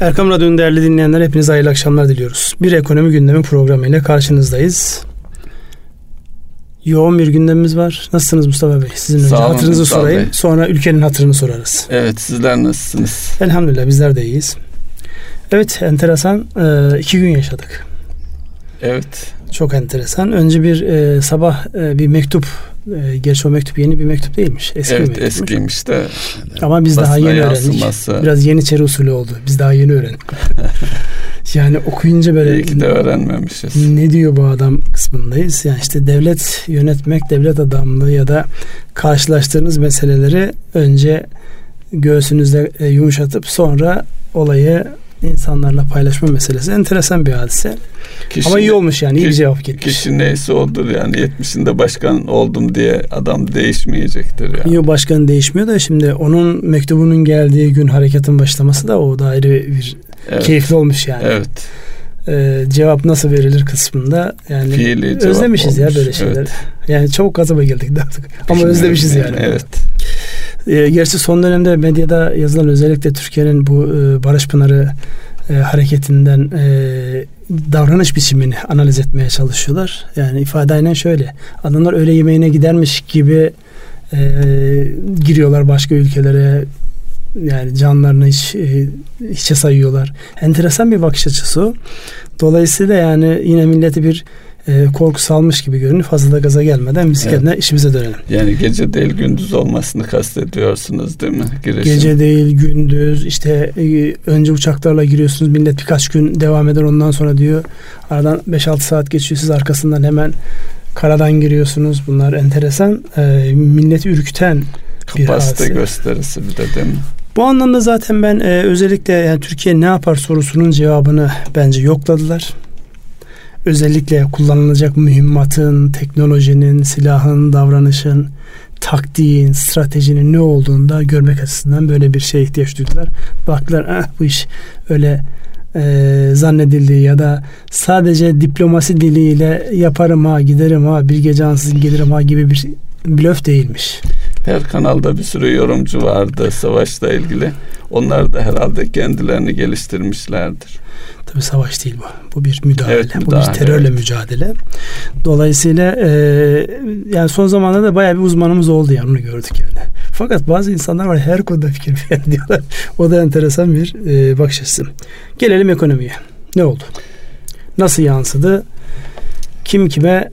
Erkam Radyo'nun değerli dinleyenler hepinize hayırlı akşamlar diliyoruz. Bir ekonomi gündemi programıyla karşınızdayız. Yoğun bir gündemimiz var. Nasılsınız Mustafa Bey? Sizin önce olun, hatırınızı Mustafa sorayım. Bey. Sonra ülkenin hatırını sorarız. Evet sizler nasılsınız? Elhamdülillah bizler de iyiyiz. Evet enteresan e, iki gün yaşadık. Evet. Çok enteresan. Önce bir e, sabah e, bir mektup. E, gerçi o mektup yeni bir mektup değilmiş. Eski evet mektupmuş. eskiymiş de Ama biz daha yeni öğrendik. yansıması. Biraz yeniçeri usulü oldu. Biz daha yeni öğrendik. yani okuyunca böyle iyi ki de öğrenmemişiz. ne diyor bu adam kısmındayız. Yani işte devlet yönetmek, devlet adamlığı ya da karşılaştığınız meseleleri önce göğsünüzde e, yumuşatıp sonra olayı insanlarla paylaşma meselesi enteresan bir hadise. Kişi, Ama iyi olmuş yani iyi bir cevap gitmiş. Kişi neyse odur yani 70'inde başkan oldum diye adam değişmeyecektir yani. Yok başkan değişmiyor da şimdi onun mektubunun geldiği gün hareketin başlaması da o da ayrı bir Evet. keyifli olmuş yani. Evet. Ee, cevap nasıl verilir kısmında yani Fiili özlemişiz ya olmuş. böyle şeyler. Evet. Yani çok gazaba geldik de artık. Ama özlemişiz yani. Evet. Ee, gerçi son dönemde medyada yazılan özellikle Türkiye'nin bu e, Barış Pınarı e, hareketinden e, davranış biçimini analiz etmeye çalışıyorlar. Yani ifade aynen şöyle. Adamlar öğle yemeğine gidermiş gibi e, giriyorlar başka ülkelere yani canlarını hiç e, hiçe sayıyorlar. Enteresan bir bakış açısı o. Dolayısıyla yani yine milleti bir e, korku salmış gibi görünüyor. Fazla da gaza gelmeden biz Evet. işimize dönelim. Yani gece değil gündüz olmasını kastediyorsunuz değil mi? Girişim. Gece değil gündüz işte e, önce uçaklarla giriyorsunuz millet birkaç gün devam eder ondan sonra diyor aradan 5-6 saat geçiyor siz arkasından hemen karadan giriyorsunuz bunlar enteresan e, milleti ürküten bir Kapasite hadise. gösterisi bir de değil mi? Bu anlamda zaten ben e, özellikle yani Türkiye ne yapar sorusunun cevabını bence yokladılar. Özellikle kullanılacak mühimmatın, teknolojinin, silahın, davranışın, taktiğin, stratejinin ne olduğunu da görmek açısından böyle bir şeye ihtiyaç duydular. Baktılar ah, bu iş öyle e, zannedildiği ya da sadece diplomasi diliyle yaparım ha giderim ha bir gece ansızın gelirim ha gibi bir blöf değilmiş. Her kanalda bir sürü yorumcu vardı savaşla ilgili. Onlar da herhalde kendilerini geliştirmişlerdir. Tabii savaş değil bu. Bu bir müdahale. Evet, bu bir müdahale, terörle evet. mücadele. Dolayısıyla e, yani son zamanlarda bayağı bir uzmanımız oldu yani onu gördük yani. Fakat bazı insanlar var her konuda fikir beyan diyorlar. O da enteresan bir e, bakış açısı. Gelelim ekonomiye. Ne oldu? Nasıl yansıdı? Kim kime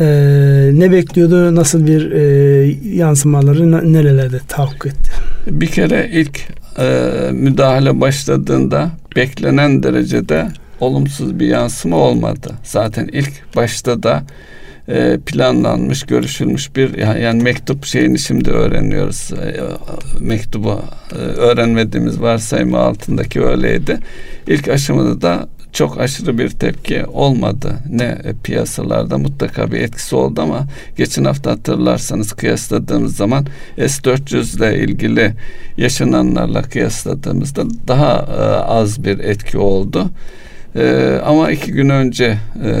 e, ne bekliyordu? Nasıl bir e, yansımaları nerelerde tahakkuk etti? Bir kere ilk e, müdahale başladığında beklenen derecede olumsuz bir yansıma olmadı. Zaten ilk başta da e, planlanmış, görüşülmüş bir yani mektup şeyini şimdi öğreniyoruz. E, mektubu e, öğrenmediğimiz varsayımı altındaki öyleydi. İlk aşamada da çok aşırı bir tepki olmadı. Ne e, piyasalarda mutlaka bir etkisi oldu ama geçen hafta hatırlarsanız kıyasladığımız zaman S400 ile ilgili yaşananlarla kıyasladığımızda daha e, az bir etki oldu. E, ama iki gün önce e,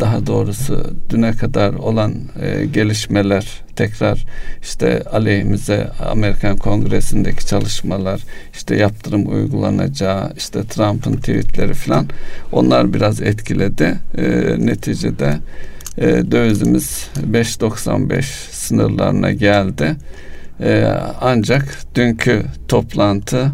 daha doğrusu düne kadar olan e, gelişmeler tekrar işte aleyhimize Amerikan Kongresi'ndeki çalışmalar işte yaptırım uygulanacağı işte Trump'ın tweetleri falan onlar biraz etkiledi. E, neticede e, dövizimiz 5.95 sınırlarına geldi. E, ancak dünkü toplantı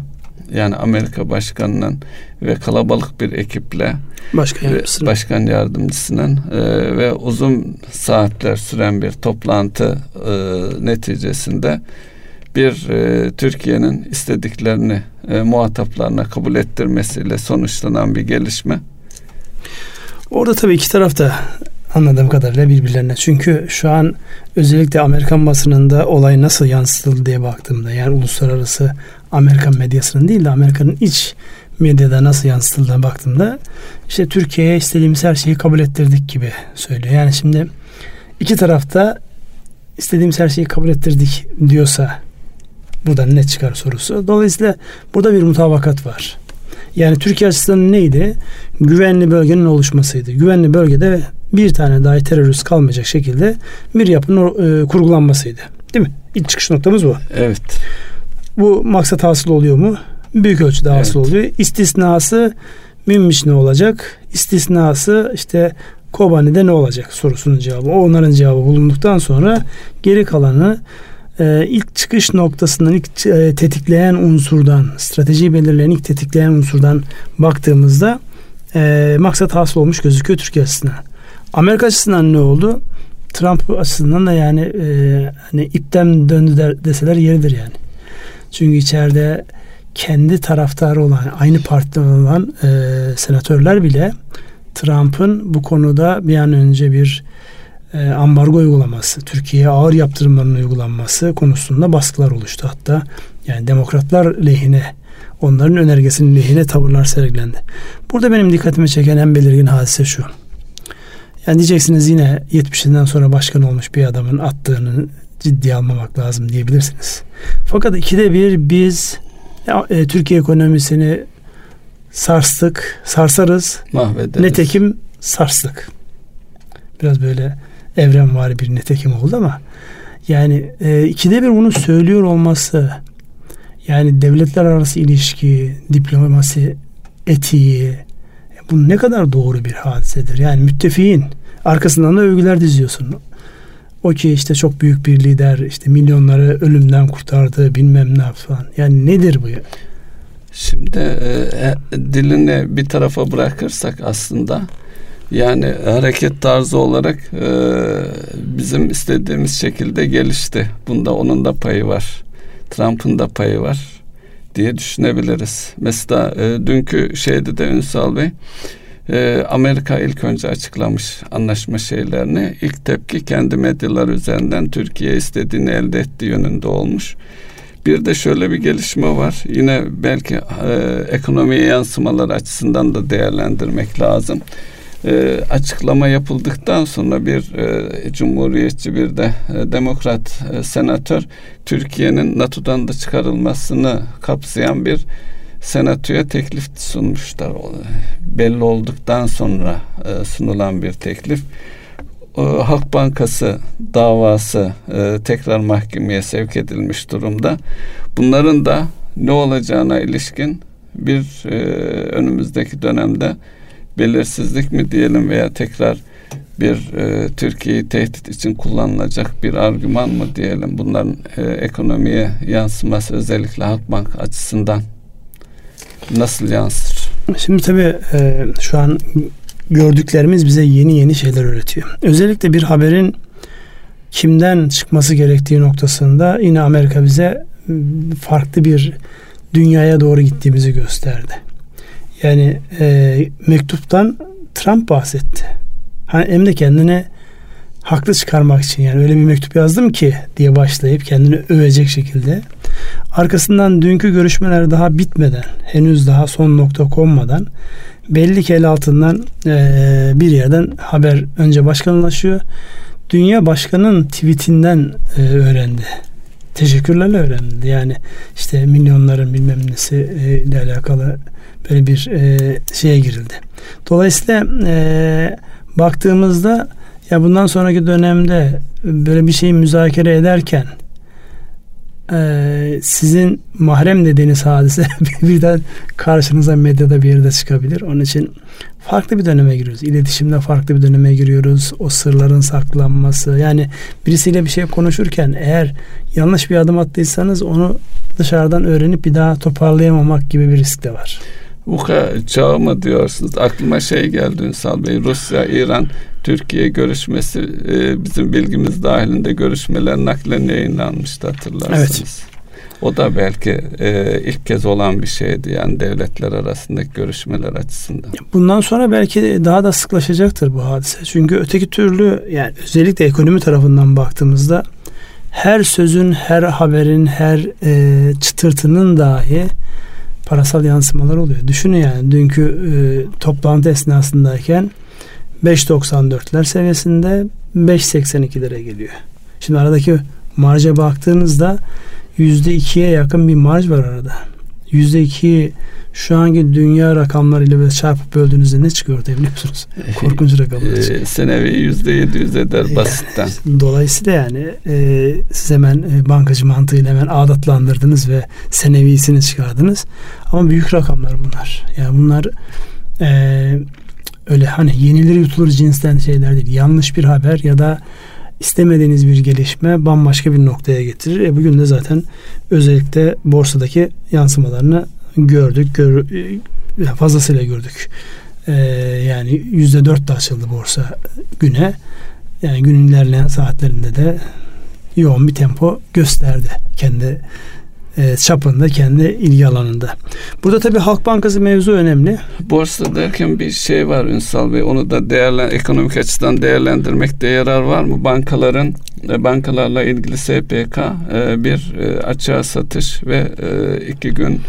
yani Amerika Başkanı'nın ve kalabalık bir ekiple Başka ve yardımcısının. başkan yardımcısının e, ve uzun saatler süren bir toplantı e, neticesinde bir e, Türkiye'nin istediklerini e, muhataplarına kabul ettirmesiyle sonuçlanan bir gelişme. Orada tabii iki taraf da anladığım kadarıyla birbirlerine. Çünkü şu an özellikle Amerikan basınında olay nasıl yansıtıldı diye baktığımda yani uluslararası Amerikan medyasının değil de Amerika'nın iç medyada nasıl yansıtıldığına baktığımda işte Türkiye'ye istediğimiz her şeyi kabul ettirdik gibi söylüyor. Yani şimdi iki tarafta istediğimiz her şeyi kabul ettirdik diyorsa buradan ne çıkar sorusu. Dolayısıyla burada bir mutabakat var. Yani Türkiye açısından neydi? Güvenli bölgenin oluşmasıydı. Güvenli bölgede bir tane dahi terörist kalmayacak şekilde bir yapının e, kurgulanmasıydı. Değil mi? İlk çıkış noktamız bu. Evet. Bu maksat hasıl oluyor mu? Büyük ölçüde hasıl evet. oluyor. İstisnası Münmiş ne olacak? İstisnası işte Kobani'de ne olacak sorusunun cevabı. O onların cevabı bulunduktan sonra geri kalanı e, ilk çıkış noktasından, ilk e, tetikleyen unsurdan, strateji belirleyen ilk tetikleyen unsurdan baktığımızda e, maksat hasıl olmuş gözüküyor Türkiye açısından. Amerika açısından ne oldu? Trump açısından da yani e, hani ipten döndü der, deseler yeridir yani. Çünkü içeride kendi taraftarı olan, aynı partiden olan e, senatörler bile Trump'ın bu konuda bir an önce bir e, ambargo uygulaması, Türkiye'ye ağır yaptırımların uygulanması konusunda baskılar oluştu. Hatta yani demokratlar lehine, onların önergesinin lehine tavırlar sergilendi. Burada benim dikkatimi çeken en belirgin hadise şu. Yani diyeceksiniz yine 70'inden sonra başkan olmuş bir adamın attığını ciddiye almamak lazım diyebilirsiniz. Fakat ikide bir biz ya, e, Türkiye ekonomisini sarstık, sarsarız. Mahvederiz. Netekim sarstık. Biraz böyle evren var bir netekim oldu ama yani e, ikide bir bunu söylüyor olması yani devletler arası ilişki, diplomasi etiği bu ne kadar doğru bir hadisedir. Yani müttefiğin arkasından da övgüler diziyorsun. O ki işte çok büyük bir lider, işte milyonları ölümden kurtardı, bilmem ne falan. Yani nedir bu? Şimdi e, e, dilini bir tarafa bırakırsak aslında yani hareket tarzı olarak e, bizim istediğimiz şekilde gelişti. Bunda onun da payı var. Trump'ın da payı var diye düşünebiliriz. Mesela e, dünkü şeyde de Ünsal Bey e, Amerika ilk önce açıklamış anlaşma şeylerini. İlk tepki kendi medyalar üzerinden Türkiye istediğini elde ettiği yönünde olmuş. Bir de şöyle bir gelişme var. Yine belki e, ekonomiye yansımalar açısından da değerlendirmek lazım. E, açıklama yapıldıktan sonra bir e, cumhuriyetçi bir de e, demokrat e, senatör Türkiye'nin NATO'dan da çıkarılmasını kapsayan bir senatoya teklif sunmuşlar. Belli olduktan sonra e, sunulan bir teklif. E, Halk Bankası davası e, tekrar mahkemeye sevk edilmiş durumda. Bunların da ne olacağına ilişkin bir e, önümüzdeki dönemde belirsizlik mi diyelim veya tekrar bir e, Türkiye'yi tehdit için kullanılacak bir argüman mı diyelim bunların e, ekonomiye yansıması özellikle Halkbank açısından nasıl yansır? Şimdi tabii e, şu an gördüklerimiz bize yeni yeni şeyler öğretiyor. Özellikle bir haberin kimden çıkması gerektiği noktasında yine Amerika bize farklı bir dünyaya doğru gittiğimizi gösterdi. Yani e, mektuptan Trump bahsetti. Hani hem de kendine haklı çıkarmak için yani öyle bir mektup yazdım ki diye başlayıp kendini övecek şekilde. Arkasından dünkü görüşmeler daha bitmeden, henüz daha son nokta konmadan belli ki el altından e, bir yerden haber önce başkanlaşıyor. Dünya başkanın tweetinden e, öğrendi. Teşekkürlerle öğrendi. Yani işte milyonların bilmem nesi e, ile alakalı böyle bir e, şeye girildi. Dolayısıyla e, baktığımızda ya bundan sonraki dönemde böyle bir şeyi müzakere ederken e, sizin mahrem dediğiniz hadise birden karşınıza medyada bir yerde çıkabilir. Onun için farklı bir döneme giriyoruz. İletişimde farklı bir döneme giriyoruz. O sırların saklanması. Yani birisiyle bir şey konuşurken eğer yanlış bir adım attıysanız onu dışarıdan öğrenip bir daha toparlayamamak gibi bir risk de var. VUCA çağı mı diyorsunuz? Aklıma şey geldi Ünsal Bey. Rusya, İran, Türkiye görüşmesi e, bizim bilgimiz dahilinde görüşmeler naklen yayınlanmıştı hatırlarsınız. Evet. O da belki e, ilk kez olan bir şeydi yani devletler arasındaki görüşmeler açısından. Bundan sonra belki daha da sıklaşacaktır bu hadise. Çünkü öteki türlü yani özellikle ekonomi tarafından baktığımızda her sözün, her haberin, her e, çıtırtının dahi parasal yansımalar oluyor. Düşünün yani dünkü e, toplantı esnasındayken 5.94'ler seviyesinde 5.82'lere geliyor. Şimdi aradaki marja baktığınızda %2'ye yakın bir marj var arada. yüzde iki şu anki dünya rakamlarıyla böyle çarpıp böldüğünüzde ne çıkıyor ortaya biliyor musunuz? Korkunç rakamlar çıkıyor. E, senevi yüzde yedi yüz eder yani, basitten. Dolayısıyla yani e, siz hemen e, bankacı mantığıyla hemen adatlandırdınız ve senevisini çıkardınız. Ama büyük rakamlar bunlar. Yani bunlar e, öyle hani yenilir yutulur cinsten şeyler değil. Yanlış bir haber ya da istemediğiniz bir gelişme bambaşka bir noktaya getirir. E bugün de zaten özellikle borsadaki yansımalarını gördük. Gör, e, fazlasıyla gördük. Ee, yani yüzde dört de açıldı borsa güne. Yani günün ilerleyen saatlerinde de yoğun bir tempo gösterdi kendi e, çapında, kendi ilgi alanında. Burada tabii Halk Bankası mevzu önemli. Borsa derken bir şey var Ünsal Bey. Onu da değerlen ekonomik açıdan değerlendirmekte yarar var mı? Bankaların e, bankalarla ilgili SPK e, bir e, açığa satış ve iki gün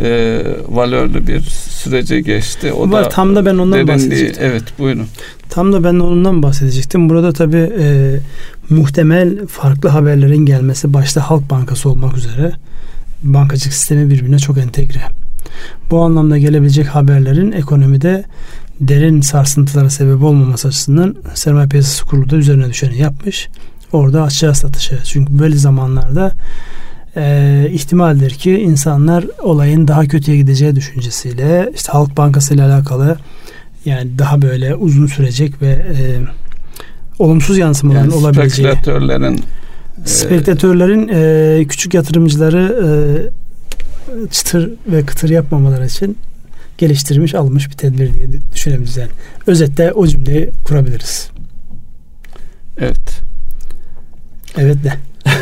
e, valörlü bir sürece geçti. O Var, da tam da ben ondan derinliği, bahsedecektim. Evet buyurun. Tam da ben ondan bahsedecektim. Burada tabii e, muhtemel farklı haberlerin gelmesi başta Halk Bankası olmak üzere bankacılık sistemi birbirine çok entegre. Bu anlamda gelebilecek haberlerin ekonomide derin sarsıntılara sebep olmaması açısından sermaye piyasası kurulu da üzerine düşeni yapmış. Orada açığa satışı. Çünkü böyle zamanlarda e, ihtimaldir ki insanlar olayın daha kötüye gideceği düşüncesiyle işte Halk Bankası ile alakalı yani daha böyle uzun sürecek ve e, olumsuz yansımaların yani olabileceği spekülatörlerin e, spekülatörlerin e, küçük yatırımcıları e, çıtır ve kıtır yapmamaları için geliştirmiş almış bir tedbir diye düşünebiliriz yani. Özetle o cümleyi kurabiliriz. Evet. Evet de.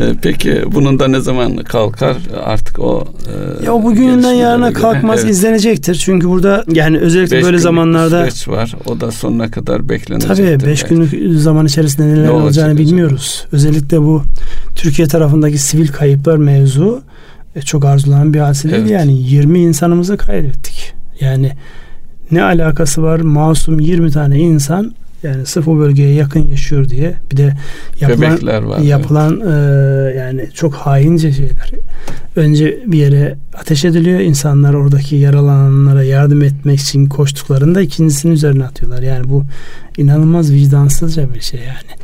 Ee, peki bunun da ne zaman kalkar artık o e, Ya bugünden yarına göre, kalkmaz evet. izlenecektir. Çünkü burada yani özellikle beş böyle zamanlarda süreç var. O da sonuna kadar beklenecektir. Tabii 5 günlük zaman içerisinde neler ne olacağını bilmiyoruz. Acaba? Özellikle bu Türkiye tarafındaki sivil kayıplar mevzu e, çok arzulanan bir hadise değil. Evet. Yani 20 insanımızı kaybettik. Yani ne alakası var? Masum 20 tane insan yani sırf o bölgeye yakın yaşıyor diye bir de yapılan var, yapılan evet. e, yani çok haince şeyler. Önce bir yere ateş ediliyor. insanlar oradaki yaralananlara yardım etmek için koştuklarında ikincisinin üzerine atıyorlar. Yani bu inanılmaz vicdansızca bir şey yani.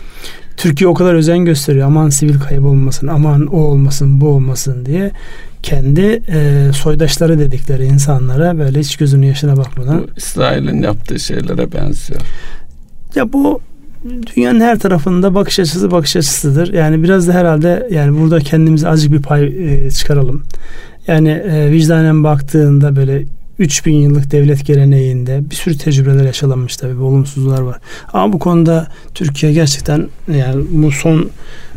Türkiye o kadar özen gösteriyor. Aman sivil kayıp olmasın, aman o olmasın, bu olmasın diye kendi e, soydaşları dedikleri insanlara böyle hiç gözünün yaşına bakmadan. Bu İsrail'in yaptığı şeylere benziyor. Ya bu dünyanın her tarafında bakış açısı bakış açısıdır. Yani biraz da herhalde yani burada kendimize azıcık bir pay e, çıkaralım. Yani e, vicdanen baktığında böyle 3000 yıllık devlet geleneğinde bir sürü tecrübeler yaşanmış tabii bir olumsuzlar var. Ama bu konuda Türkiye gerçekten yani bu son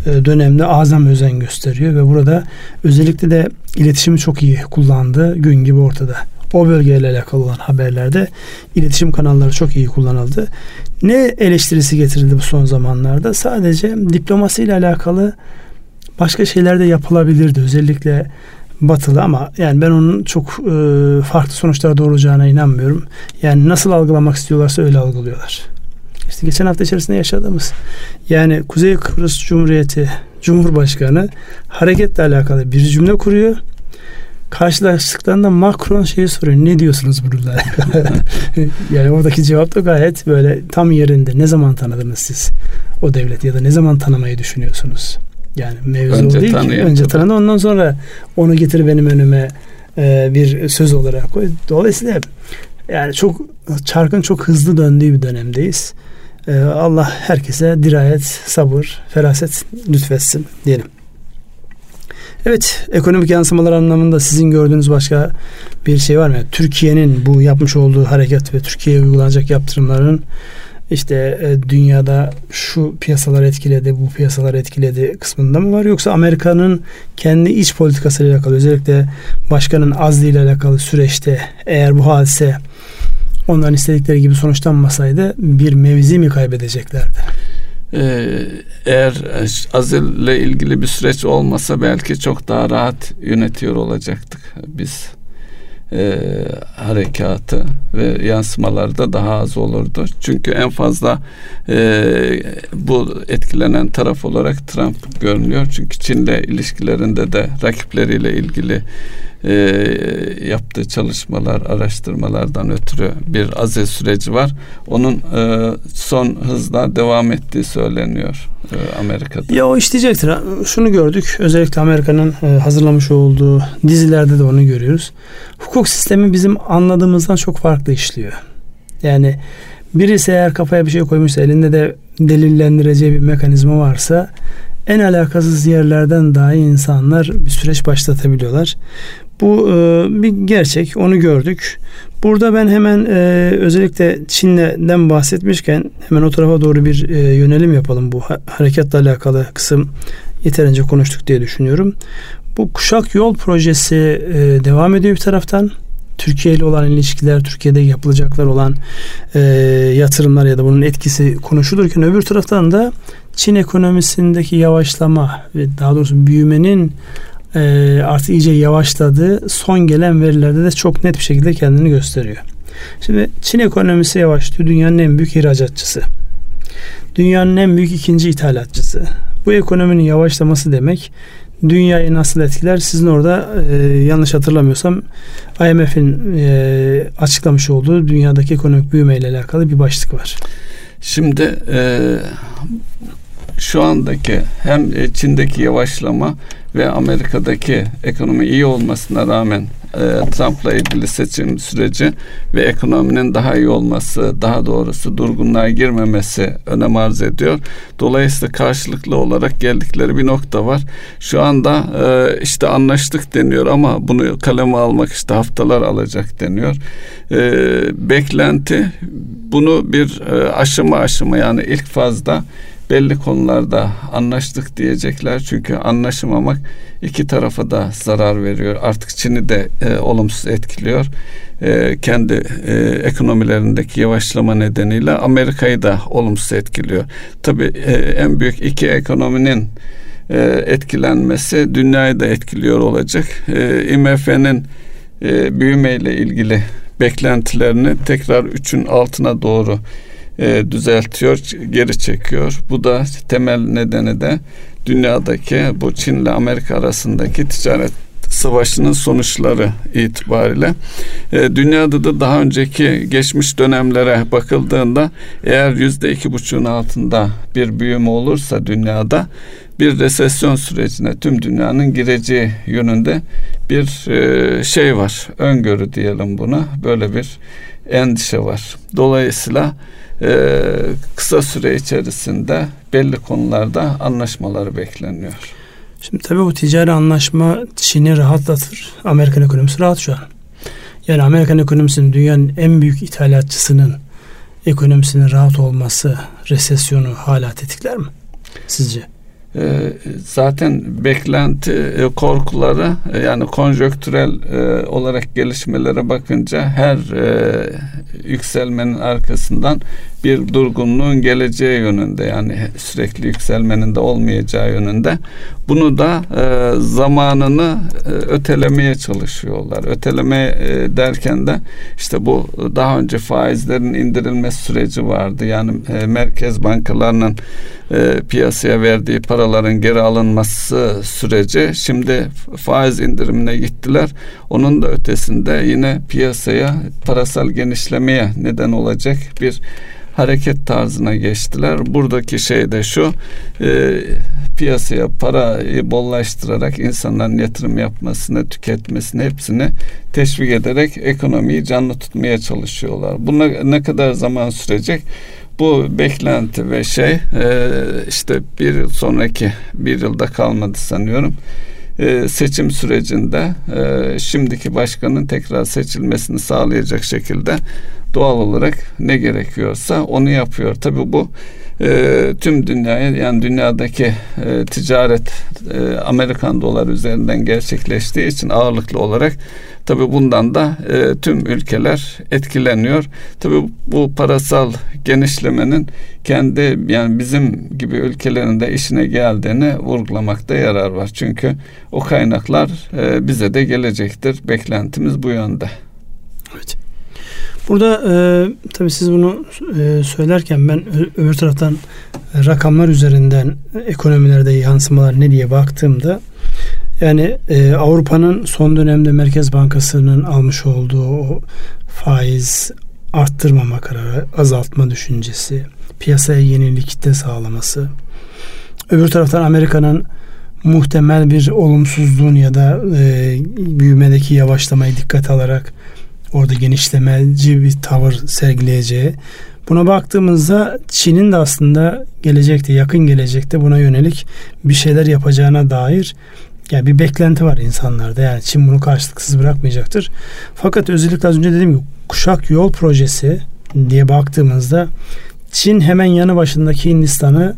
e, dönemde azam özen gösteriyor ve burada özellikle de iletişimi çok iyi kullandığı gün gibi ortada o bölgeyle alakalı olan haberlerde iletişim kanalları çok iyi kullanıldı. Ne eleştirisi getirildi bu son zamanlarda? Sadece diplomasiyle alakalı başka şeyler de yapılabilirdi. Özellikle batılı ama yani ben onun çok e, farklı sonuçlara doğuracağına inanmıyorum. Yani nasıl algılamak istiyorlarsa öyle algılıyorlar. İşte geçen hafta içerisinde yaşadığımız yani Kuzey Kıbrıs Cumhuriyeti Cumhurbaşkanı hareketle alakalı bir cümle kuruyor karşılaştıklarında Macron şeyi soruyor. Ne diyorsunuz burada? yani oradaki cevap da gayet böyle tam yerinde. Ne zaman tanıdınız siz o devleti ya da ne zaman tanımayı düşünüyorsunuz? Yani mevzu önce değil ki. Önce tanıdı ondan sonra onu getir benim önüme e, bir söz olarak koy. Dolayısıyla yani çok çarkın çok hızlı döndüğü bir dönemdeyiz. E, Allah herkese dirayet, sabır, feraset lütfetsin diyelim. Evet, ekonomik yansımalar anlamında sizin gördüğünüz başka bir şey var mı? Türkiye'nin bu yapmış olduğu hareket ve Türkiye'ye uygulanacak yaptırımların işte e, dünyada şu piyasalar etkiledi, bu piyasalar etkiledi kısmında mı var yoksa Amerika'nın kendi iç politikasıyla alakalı özellikle başkanın azliyle alakalı süreçte eğer bu hadise onların istedikleri gibi sonuçlanmasaydı bir mevzi mi kaybedeceklerdi? Ee, eğer azille ilgili bir süreç olmasa belki çok daha rahat yönetiyor olacaktık biz. E, harekatı ve yansımaları da daha az olurdu. Çünkü en fazla e, bu etkilenen taraf olarak Trump görünüyor. Çünkü Çin'le ilişkilerinde de rakipleriyle ilgili e, yaptığı çalışmalar, araştırmalardan ötürü bir aziz süreci var. Onun e, son hızla devam ettiği söyleniyor e, Amerika'da. Ya o işleyecektir. Şunu gördük. Özellikle Amerika'nın e, hazırlamış olduğu dizilerde de onu görüyoruz. Hukuk sistemi bizim anladığımızdan çok farklı işliyor. Yani birisi eğer kafaya bir şey koymuşsa elinde de delillendireceği bir mekanizma varsa en alakasız yerlerden dahi insanlar bir süreç başlatabiliyorlar. Bu e, bir gerçek. Onu gördük. Burada ben hemen e, özellikle Çin'den bahsetmişken hemen o tarafa doğru bir e, yönelim yapalım. Bu hareketle alakalı kısım yeterince konuştuk diye düşünüyorum. Bu Kuşak Yol projesi e, devam ediyor bir taraftan. Türkiye ile olan ilişkiler, Türkiye'de yapılacaklar olan e, yatırımlar ya da bunun etkisi konuşulurken öbür taraftan da Çin ekonomisindeki yavaşlama ve daha doğrusu büyümenin e, artık iyice yavaşladığı son gelen verilerde de çok net bir şekilde kendini gösteriyor. Şimdi Çin ekonomisi yavaşlıyor. Dünyanın en büyük ihracatçısı. Dünyanın en büyük ikinci ithalatçısı. Bu ekonominin yavaşlaması demek dünyayı nasıl etkiler? Sizin orada e, yanlış hatırlamıyorsam IMF'in e, açıklamış olduğu dünyadaki ekonomik büyüme ile alakalı bir başlık var. Şimdi e, şu andaki hem Çin'deki yavaşlama ve Amerika'daki ekonomi iyi olmasına rağmen e, Trump'la ilgili seçim süreci ve ekonominin daha iyi olması, daha doğrusu durgunluğa girmemesi önem arz ediyor. Dolayısıyla karşılıklı olarak geldikleri bir nokta var. Şu anda e, işte anlaştık deniyor ama bunu kaleme almak işte haftalar alacak deniyor. E, beklenti bunu bir e, aşama aşama yani ilk fazda belli konularda anlaştık diyecekler. Çünkü anlaşamamak iki tarafa da zarar veriyor. Artık Çin'i de e, olumsuz etkiliyor. E, kendi e, ekonomilerindeki yavaşlama nedeniyle Amerika'yı da olumsuz etkiliyor. Tabii e, en büyük iki ekonominin e, etkilenmesi dünyayı da etkiliyor olacak. E, IMF'nin e, büyümeyle ilgili beklentilerini tekrar üçün altına doğru e, düzeltiyor, geri çekiyor. Bu da temel nedeni de dünyadaki bu Çin ile Amerika arasındaki ticaret savaşının sonuçları itibariyle e, dünyada da daha önceki geçmiş dönemlere bakıldığında eğer yüzde iki buçuğun altında bir büyüme olursa dünyada bir resesyon sürecine tüm dünyanın gireceği yönünde bir e, şey var öngörü diyelim buna böyle bir endişe var. Dolayısıyla e, kısa süre içerisinde belli konularda anlaşmaları bekleniyor. Şimdi tabii bu ticari anlaşma Çin'i rahatlatır. Amerikan ekonomisi rahat şu an. Yani Amerikan ekonomisinin dünyanın en büyük ithalatçısının ekonomisinin rahat olması resesyonu hala tetikler mi sizce? Ee, zaten beklenti e, korkuları e, yani konjöktürel e, olarak gelişmelere bakınca her yükselmenin arkasından bir durgunluğun geleceği yönünde yani sürekli yükselmenin de olmayacağı yönünde bunu da zamanını ötelemeye çalışıyorlar. Öteleme derken de işte bu daha önce faizlerin indirilme süreci vardı. Yani merkez bankalarının e, piyasaya verdiği paraların geri alınması süreci şimdi faiz indirimine gittiler. Onun da ötesinde yine piyasaya parasal genişlemeye neden olacak bir hareket tarzına geçtiler. Buradaki şey de şu e, piyasaya parayı bollaştırarak insanların yatırım yapmasını, tüketmesini hepsini teşvik ederek ekonomiyi canlı tutmaya çalışıyorlar. Buna ne kadar zaman sürecek? Bu beklenti ve şey e, işte bir yıl sonraki bir yılda kalmadı sanıyorum e, seçim sürecinde e, şimdiki başkanın tekrar seçilmesini sağlayacak şekilde doğal olarak ne gerekiyorsa onu yapıyor. Tabii bu tüm dünyaya yani dünyadaki ticaret Amerikan dolar üzerinden gerçekleştiği için ağırlıklı olarak Tabi bundan da e, tüm ülkeler etkileniyor. Tabi bu parasal genişlemenin kendi yani bizim gibi ülkelerin de işine geldiğini vurgulamakta yarar var. Çünkü o kaynaklar e, bize de gelecektir. Beklentimiz bu yönde. Evet. Burada e, tabii siz bunu e, söylerken ben öbür taraftan rakamlar üzerinden ekonomilerde yansımalar ne diye baktığımda yani e, Avrupa'nın son dönemde Merkez Bankası'nın almış olduğu o faiz arttırmama kararı, azaltma düşüncesi, piyasaya yenilikte sağlaması. Öbür taraftan Amerika'nın muhtemel bir olumsuzluğun ya da e, büyümedeki yavaşlamayı dikkat alarak orada genişlemeci bir tavır sergileyeceği. Buna baktığımızda Çin'in de aslında gelecekte, yakın gelecekte buna yönelik bir şeyler yapacağına dair yani bir beklenti var insanlarda. Yani Çin bunu karşılıksız bırakmayacaktır. Fakat özellikle az önce dediğim gibi kuşak yol projesi diye baktığımızda Çin hemen yanı başındaki Hindistan'ı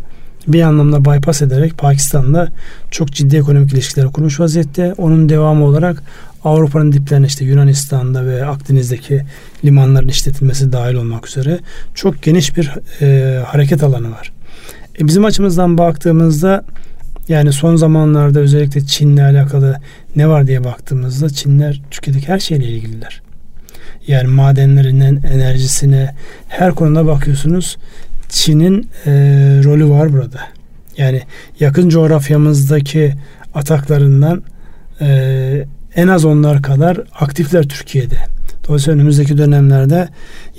bir anlamda bypass ederek Pakistan'la çok ciddi ekonomik ilişkiler kurmuş vaziyette. Onun devamı olarak Avrupa'nın diplerine işte Yunanistan'da ve Akdeniz'deki limanların işletilmesi dahil olmak üzere çok geniş bir e, hareket alanı var. E, bizim açımızdan baktığımızda yani son zamanlarda özellikle Çin'le alakalı ne var diye baktığımızda Çinler Türkiye'deki her şeyle ilgililer. Yani madenlerinden enerjisine her konuda bakıyorsunuz Çin'in e, rolü var burada. Yani yakın coğrafyamızdaki ataklarından e, en az onlar kadar aktifler Türkiye'de. Dolayısıyla önümüzdeki dönemlerde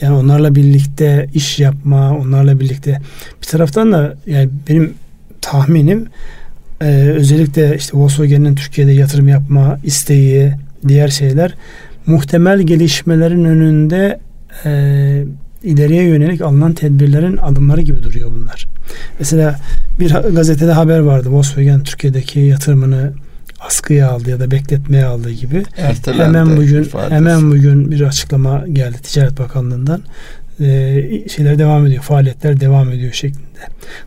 yani onlarla birlikte iş yapma, onlarla birlikte bir taraftan da yani benim tahminim e, özellikle işte Volkswagen'in Türkiye'de yatırım yapma isteği, diğer şeyler muhtemel gelişmelerin önünde e, ileriye yönelik alınan tedbirlerin adımları gibi duruyor bunlar. Mesela bir gazetede haber vardı Volkswagen Türkiye'deki yatırımını askıya aldı ya da bekletmeye aldığı gibi. Ertelendi hemen bugün ifadesi. hemen bugün bir açıklama geldi Ticaret Bakanlığı'ndan. Ee, şeyler devam ediyor, faaliyetler devam ediyor şeklinde.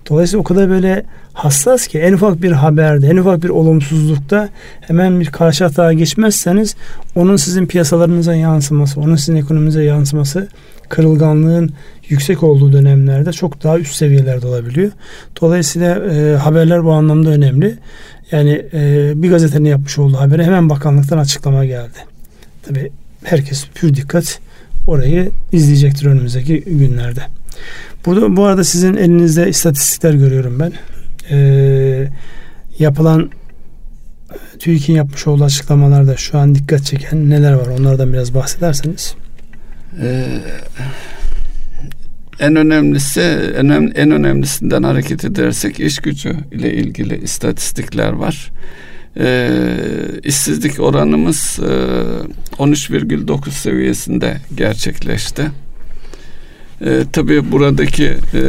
Dolayısıyla o kadar böyle hassas ki en ufak bir haberde, en ufak bir olumsuzlukta hemen bir karşı hata geçmezseniz onun sizin piyasalarınıza yansıması, onun sizin ekonominize yansıması kırılganlığın yüksek olduğu dönemlerde çok daha üst seviyelerde olabiliyor. Dolayısıyla e, haberler bu anlamda önemli. Yani e, bir gazetenin yapmış olduğu habere hemen bakanlıktan açıklama geldi. Tabi herkes pür dikkat orayı izleyecektir önümüzdeki günlerde. Burada bu arada sizin elinizde istatistikler görüyorum ben. Ee, yapılan TÜİK'in yapmış olduğu açıklamalarda şu an dikkat çeken neler var? Onlardan biraz bahsederseniz. Ee, en önemlisi en, en önemlisinden hareket edersek iş gücü ile ilgili istatistikler var. Ee, işsizlik oranımız e, 13,9 seviyesinde gerçekleşti. E, tabii buradaki e,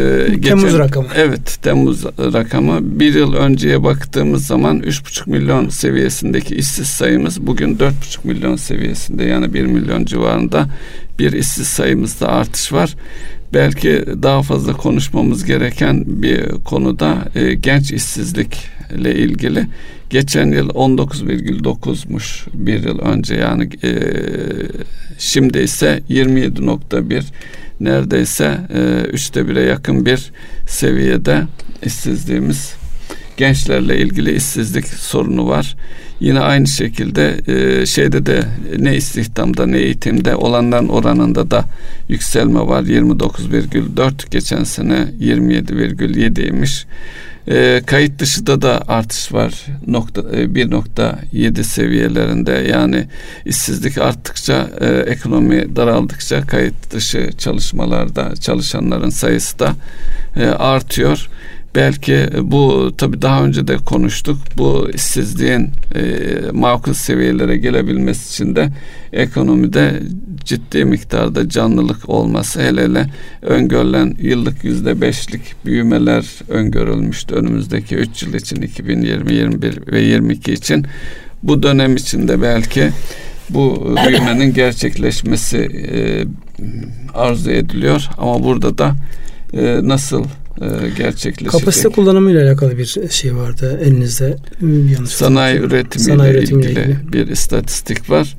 Temmuz geçen, rakamı. Evet Temmuz rakamı. Bir yıl önceye baktığımız zaman 3,5 milyon seviyesindeki işsiz sayımız bugün 4,5 milyon seviyesinde yani 1 milyon civarında bir işsiz sayımızda artış var. Belki daha fazla konuşmamız gereken bir konuda e, genç işsizlikle ilgili. Geçen yıl 19,9'muş bir yıl önce yani e, şimdi ise 27.1 neredeyse e, üçte bire yakın bir seviyede işsizliğimiz gençlerle ilgili işsizlik sorunu var. Yine aynı şekilde e, şeyde de ne istihdamda ne eğitimde olanların oranında da yükselme var. 29,4 geçen sene 27,7'ymiş. E, kayıt dışında da artış var. Nokta, e, 1.7 seviyelerinde yani işsizlik arttıkça e, ekonomi daraldıkça kayıt dışı çalışmalarda çalışanların sayısı da e, artıyor. Belki bu tabi daha önce de konuştuk. Bu işsizliğin e, makul seviyelere gelebilmesi için de ekonomide ciddi miktarda canlılık olması hele hele öngörülen yıllık yüzde beşlik büyümeler öngörülmüştü önümüzdeki 3 yıl için 2020, 21 ve 22 için bu dönem içinde belki bu büyümenin gerçekleşmesi e, arzu ediliyor ama burada da e, nasıl gerçekleşecek. Kapasite kullanımı ile alakalı bir şey vardı elinizde. Yanlış Sanayi üretimiyle Sanayi ilgili, ilgili bir istatistik var.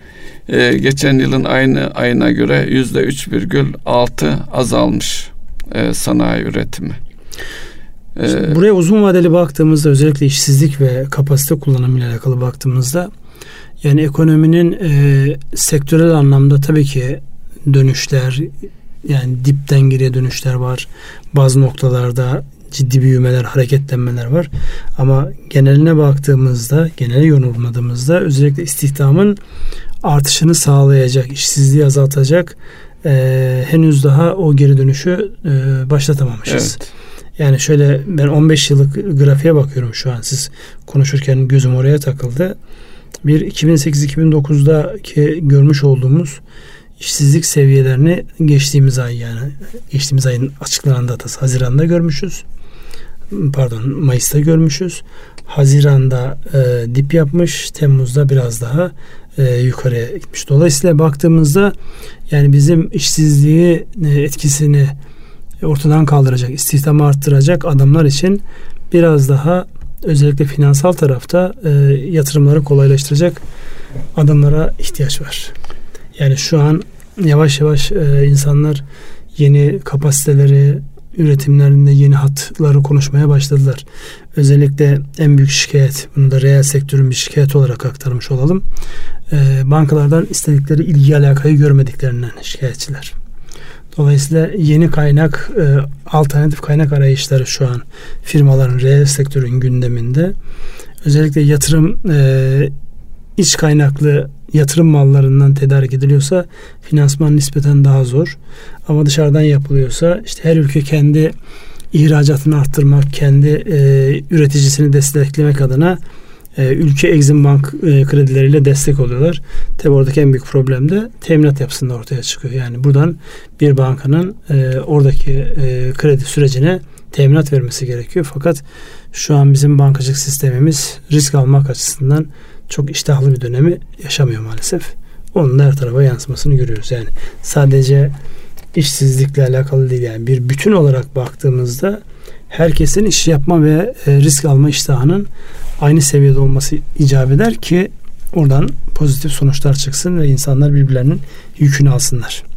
Ee, geçen yılın aynı ayına göre yüzde 3,6 azalmış e, sanayi üretimi. Ee, buraya uzun vadeli baktığımızda özellikle işsizlik ve kapasite kullanımı ile alakalı baktığımızda yani ekonominin e, sektörel anlamda tabii ki dönüşler yani dipten geriye dönüşler var. Bazı noktalarda ciddi büyümeler, hareketlenmeler var. Ama geneline baktığımızda, genel yorumladığımızda özellikle istihdamın artışını sağlayacak, işsizliği azaltacak e, henüz daha o geri dönüşü e, başlatamamışız. Evet. Yani şöyle ben 15 yıllık grafiğe bakıyorum şu an siz konuşurken gözüm oraya takıldı. Bir 2008-2009'daki görmüş olduğumuz işsizlik seviyelerini geçtiğimiz ay yani geçtiğimiz ayın açıklanan datası Haziran'da görmüşüz. Pardon Mayıs'ta görmüşüz. Haziran'da e, dip yapmış. Temmuz'da biraz daha e, yukarıya gitmiş. Dolayısıyla baktığımızda yani bizim işsizliği e, etkisini ortadan kaldıracak, istihdamı arttıracak adamlar için biraz daha özellikle finansal tarafta e, yatırımları kolaylaştıracak adımlara ihtiyaç var. Yani şu an yavaş yavaş e, insanlar yeni kapasiteleri, üretimlerinde yeni hatları konuşmaya başladılar. Özellikle en büyük şikayet, bunu da reel sektörün bir şikayet olarak aktarmış olalım. E, bankalardan istedikleri ilgi alakayı görmediklerinden şikayetçiler. Dolayısıyla yeni kaynak, e, alternatif kaynak arayışları şu an firmaların reel sektörün gündeminde. Özellikle yatırım e, iç kaynaklı yatırım mallarından tedarik ediliyorsa finansman nispeten daha zor. Ama dışarıdan yapılıyorsa işte her ülke kendi ihracatını arttırmak, kendi e, üreticisini desteklemek adına e, ülke Exim Bank e, kredileriyle destek oluyorlar. Tabi oradaki en büyük problem de teminat yapısında ortaya çıkıyor. Yani buradan bir bankanın e, oradaki e, kredi sürecine teminat vermesi gerekiyor. Fakat şu an bizim bankacılık sistemimiz risk almak açısından çok iştahlı bir dönemi yaşamıyor maalesef. Onun her tarafa yansımasını görüyoruz. Yani sadece işsizlikle alakalı değil yani bir bütün olarak baktığımızda herkesin iş yapma ve e, risk alma iştahının aynı seviyede olması icap eder ki oradan pozitif sonuçlar çıksın ve insanlar birbirlerinin yükünü alsınlar.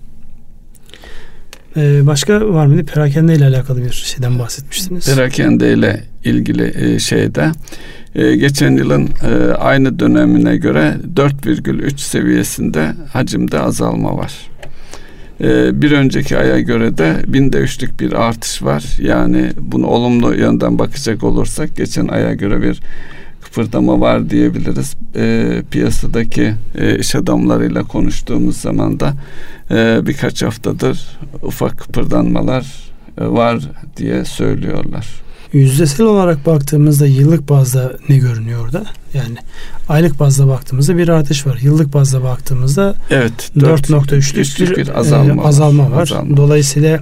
Ee, başka var mıydı? Perakende ile alakalı bir şeyden bahsetmiştiniz. Perakende ile ilgili e, şeyde e, geçen yılın e, aynı dönemine göre 4,3 seviyesinde hacimde azalma var. Bir önceki aya göre de binde üçlük bir artış var. Yani bunu olumlu yönden bakacak olursak geçen aya göre bir kıpırdama var diyebiliriz. E, piyasadaki e, iş adamlarıyla konuştuğumuz zaman da e, birkaç haftadır ufak kıpırdanmalar e, var diye söylüyorlar. Yüzdesel olarak baktığımızda yıllık bazda ne görünüyor orada? Yani aylık bazda baktığımızda bir artış var. Yıllık bazda baktığımızda evet 4.3'lük bir, bir azalma, e, azalma var. Azalma. Dolayısıyla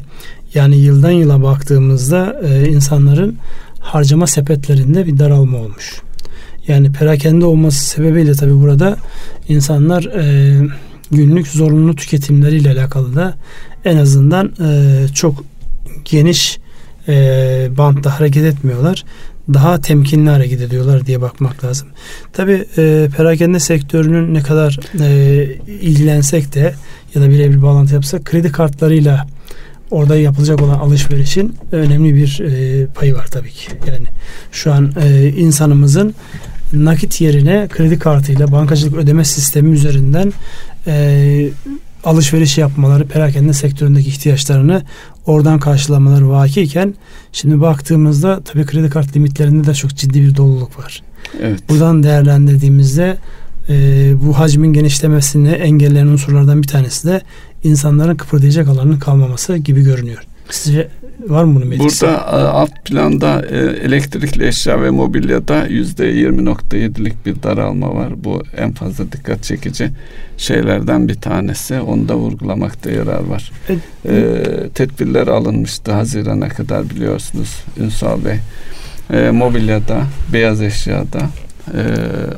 yani yıldan yıla baktığımızda e, insanların harcama sepetlerinde bir daralma olmuş. Yani perakende olması sebebiyle tabii burada insanlar e, günlük zorunlu tüketimleriyle alakalı da en azından e, çok geniş e, bantta hareket etmiyorlar. Daha temkinli hareket ediyorlar diye bakmak lazım. Tabi e, perakende sektörünün ne kadar e, ilgilensek de ya da birebir bağlantı yapsak kredi kartlarıyla orada yapılacak olan alışverişin önemli bir e, payı var tabii ki. Yani şu an e, insanımızın nakit yerine kredi kartıyla bankacılık ödeme sistemi üzerinden e, alışveriş yapmaları, perakende sektöründeki ihtiyaçlarını oradan karşılamaları vakiyken şimdi baktığımızda tabii kredi kart limitlerinde de çok ciddi bir doluluk var. Evet. Buradan değerlendirdiğimizde e, bu hacmin genişlemesini engelleyen unsurlardan bir tanesi de insanların kıpırdayacak alanının kalmaması gibi görünüyor. Sizce var mı bunun etkisi? Burada e, alt planda e, elektrikli eşya ve mobilyada yüzde 20.7'lik bir daralma var. Bu en fazla dikkat çekici şeylerden bir tanesi. Onu da vurgulamakta yarar var. Evet. E, tedbirler alınmıştı Haziran'a kadar biliyorsunuz Ünsal Bey. E, mobilyada, beyaz eşyada e,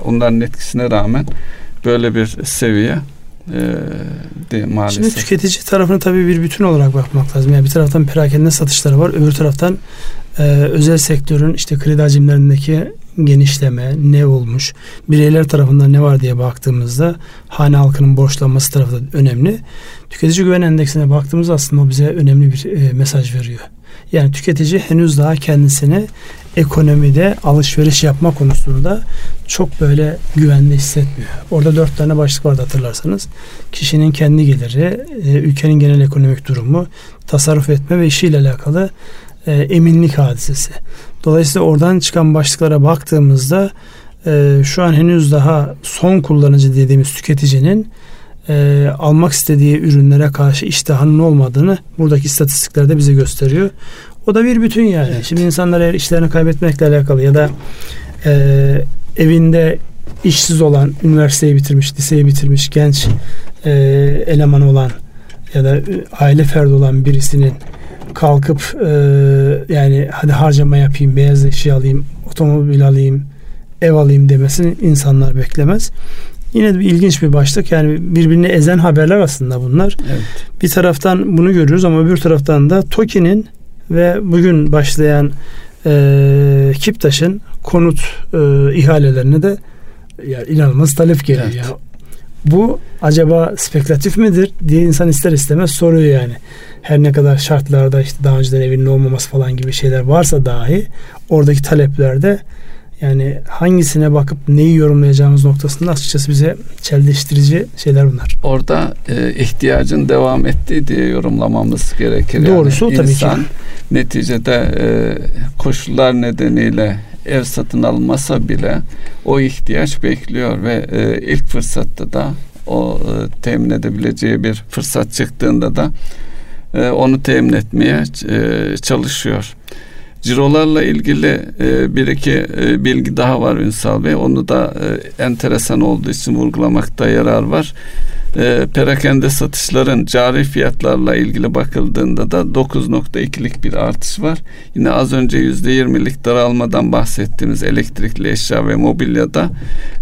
onların etkisine rağmen böyle bir seviye de maalesef. Şimdi tüketici tarafını tabii bir bütün olarak bakmak lazım. Yani bir taraftan perakende satışları var, öbür taraftan e, özel sektörün işte kredi hacimlerindeki genişleme ne olmuş, bireyler tarafından ne var diye baktığımızda hane halkının borçlanması tarafı da önemli. Tüketici güven endeksine baktığımızda aslında o bize önemli bir e, mesaj veriyor. Yani tüketici henüz daha kendisini ekonomide alışveriş yapma konusunda çok böyle güvende hissetmiyor. Orada dört tane başlık vardı hatırlarsanız. Kişinin kendi geliri, e, ülkenin genel ekonomik durumu, tasarruf etme ve işiyle alakalı e, eminlik hadisesi. Dolayısıyla oradan çıkan başlıklara baktığımızda e, şu an henüz daha son kullanıcı dediğimiz tüketicinin e, almak istediği ürünlere karşı iştahının olmadığını buradaki istatistiklerde bize gösteriyor. O da bir bütün yani. Evet. Şimdi insanlar eğer işlerini kaybetmekle alakalı ya da e, evinde işsiz olan, üniversiteyi bitirmiş, liseyi bitirmiş genç e, elemanı olan ya da aile ferdi olan birisinin kalkıp e, yani hadi harcama yapayım, beyaz eşya alayım, otomobil alayım, ev alayım demesini insanlar beklemez. Yine de bir ilginç bir başlık. Yani birbirini ezen haberler aslında bunlar. Evet. Bir taraftan bunu görüyoruz ama öbür taraftan da TOKİ'nin ve bugün başlayan e, Kiptaş'ın konut e, ihalelerine de yani inanılmaz talep geliyor. Evet. Ya. Bu acaba spekülatif midir diye insan ister istemez soruyor yani. Her ne kadar şartlarda işte daha önceden evinin olmaması falan gibi şeyler varsa dahi oradaki taleplerde yani hangisine bakıp neyi yorumlayacağımız noktasında açıkçası bize çeliştirici şeyler bunlar. Orada e, ihtiyacın devam ettiği diye yorumlamamız gerekir. Doğrusu yani tabii insan, ki. neticede e, koşullar nedeniyle ev satın almasa bile o ihtiyaç bekliyor ve e, ilk fırsatta da o e, temin edebileceği bir fırsat çıktığında da e, onu temin etmeye e, çalışıyor. Cirolarla ilgili e, bir iki e, bilgi daha var Ünsal Bey. Onu da e, enteresan olduğu için vurgulamakta yarar var. E, perakende satışların cari fiyatlarla ilgili bakıldığında da 9.2'lik bir artış var. Yine az önce %20'lik daralmadan bahsettiğimiz elektrikli eşya ve mobilyada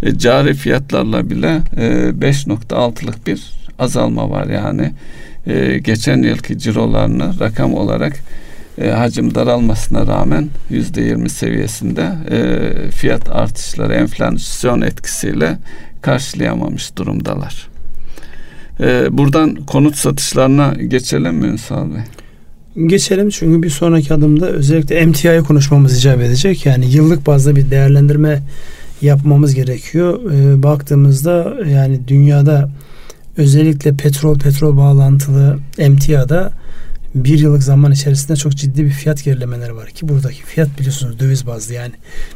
e, cari fiyatlarla bile e, 5.6'lık bir azalma var. Yani e, geçen yılki cirolarını rakam olarak e, hacim daralmasına rağmen yüzde yirmi seviyesinde e, fiyat artışları enflasyon etkisiyle karşılayamamış durumdalar. E, buradan konut satışlarına geçelim mi Ünsal Bey? Geçelim çünkü bir sonraki adımda özellikle emtiayı konuşmamız icap edecek. Yani yıllık bazda bir değerlendirme yapmamız gerekiyor. E, baktığımızda yani dünyada özellikle petrol petrol bağlantılı emtiyada bir yıllık zaman içerisinde çok ciddi bir fiyat gerilemeleri var ki buradaki fiyat biliyorsunuz döviz bazlı yani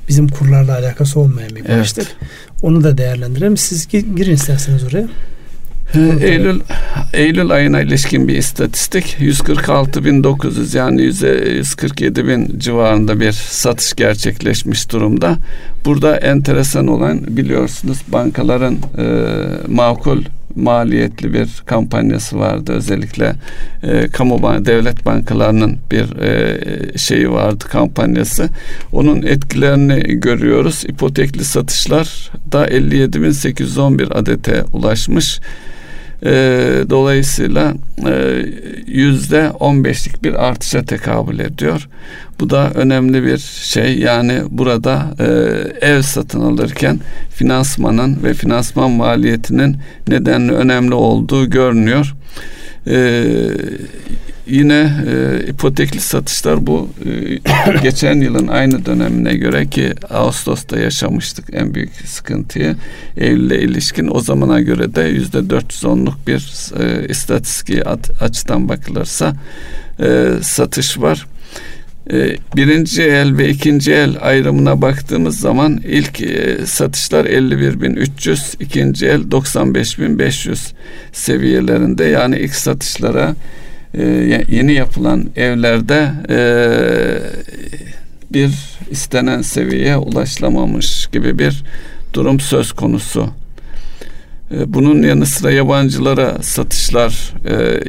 bizim kurlarla alakası olmayan bir başlık. Evet. Onu da değerlendirelim. Siz girin isterseniz oraya. Eylül Eylül ayına ilişkin bir istatistik 146.900 yani 147 bin civarında bir satış gerçekleşmiş durumda. Burada enteresan olan biliyorsunuz bankaların e, makul maliyetli bir kampanyası vardı. Özellikle e, kamu devlet bankalarının bir e, şeyi vardı kampanyası. Onun etkilerini görüyoruz. İpotekli satışlar da 57.811 adete ulaşmış. E, dolayısıyla yüzde on beşlik bir artışa tekabül ediyor. Bu da önemli bir şey. Yani burada e, ev satın alırken finansmanın ve finansman maliyetinin nedenli önemli olduğu görünüyor. E, yine e, ipotekli satışlar bu e, geçen yılın aynı dönemine göre ki Ağustos'ta yaşamıştık en büyük sıkıntıyı. Eylül'e ilişkin o zamana göre de yüzde 410'luk bir e, istatistiki açıdan bakılırsa e, satış var. E, birinci el ve ikinci el ayrımına baktığımız zaman ilk e, satışlar 51.300, ikinci el 95.500 seviyelerinde. Yani ilk satışlara e, yeni yapılan evlerde bir istenen seviyeye ulaşılamamış gibi bir durum söz konusu. Bunun yanı sıra yabancılara satışlar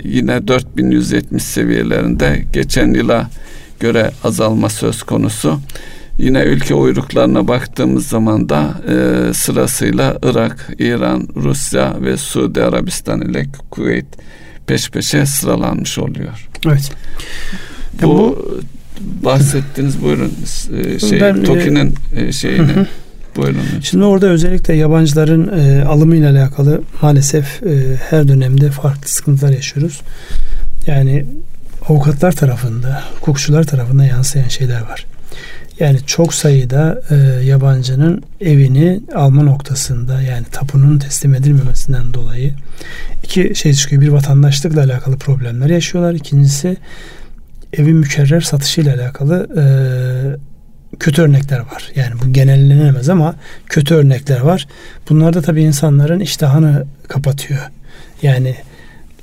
yine 4170 seviyelerinde geçen yıla göre azalma söz konusu. Yine ülke uyruklarına baktığımız zaman da e, sırasıyla Irak, İran, Rusya ve Suudi Arabistan ile Kuveyt peş peşe sıralanmış oluyor. Evet. Bu, bu bahsettiğiniz buyurun e, şey ben, e, Toki'nin e, şeyini hı hı. buyurun. Şimdi orada özellikle yabancıların e, alımıyla alakalı maalesef e, her dönemde farklı sıkıntılar yaşıyoruz. Yani avukatlar tarafında, hukukçular tarafında yansıyan şeyler var. Yani çok sayıda e, yabancının evini alma noktasında yani tapunun teslim edilmemesinden dolayı iki şey çıkıyor. Bir vatandaşlıkla alakalı problemler yaşıyorlar. İkincisi evin mükerrer satışıyla alakalı e, kötü örnekler var. Yani bu genellenemez ama kötü örnekler var. Bunlar da tabii insanların iştahını kapatıyor. Yani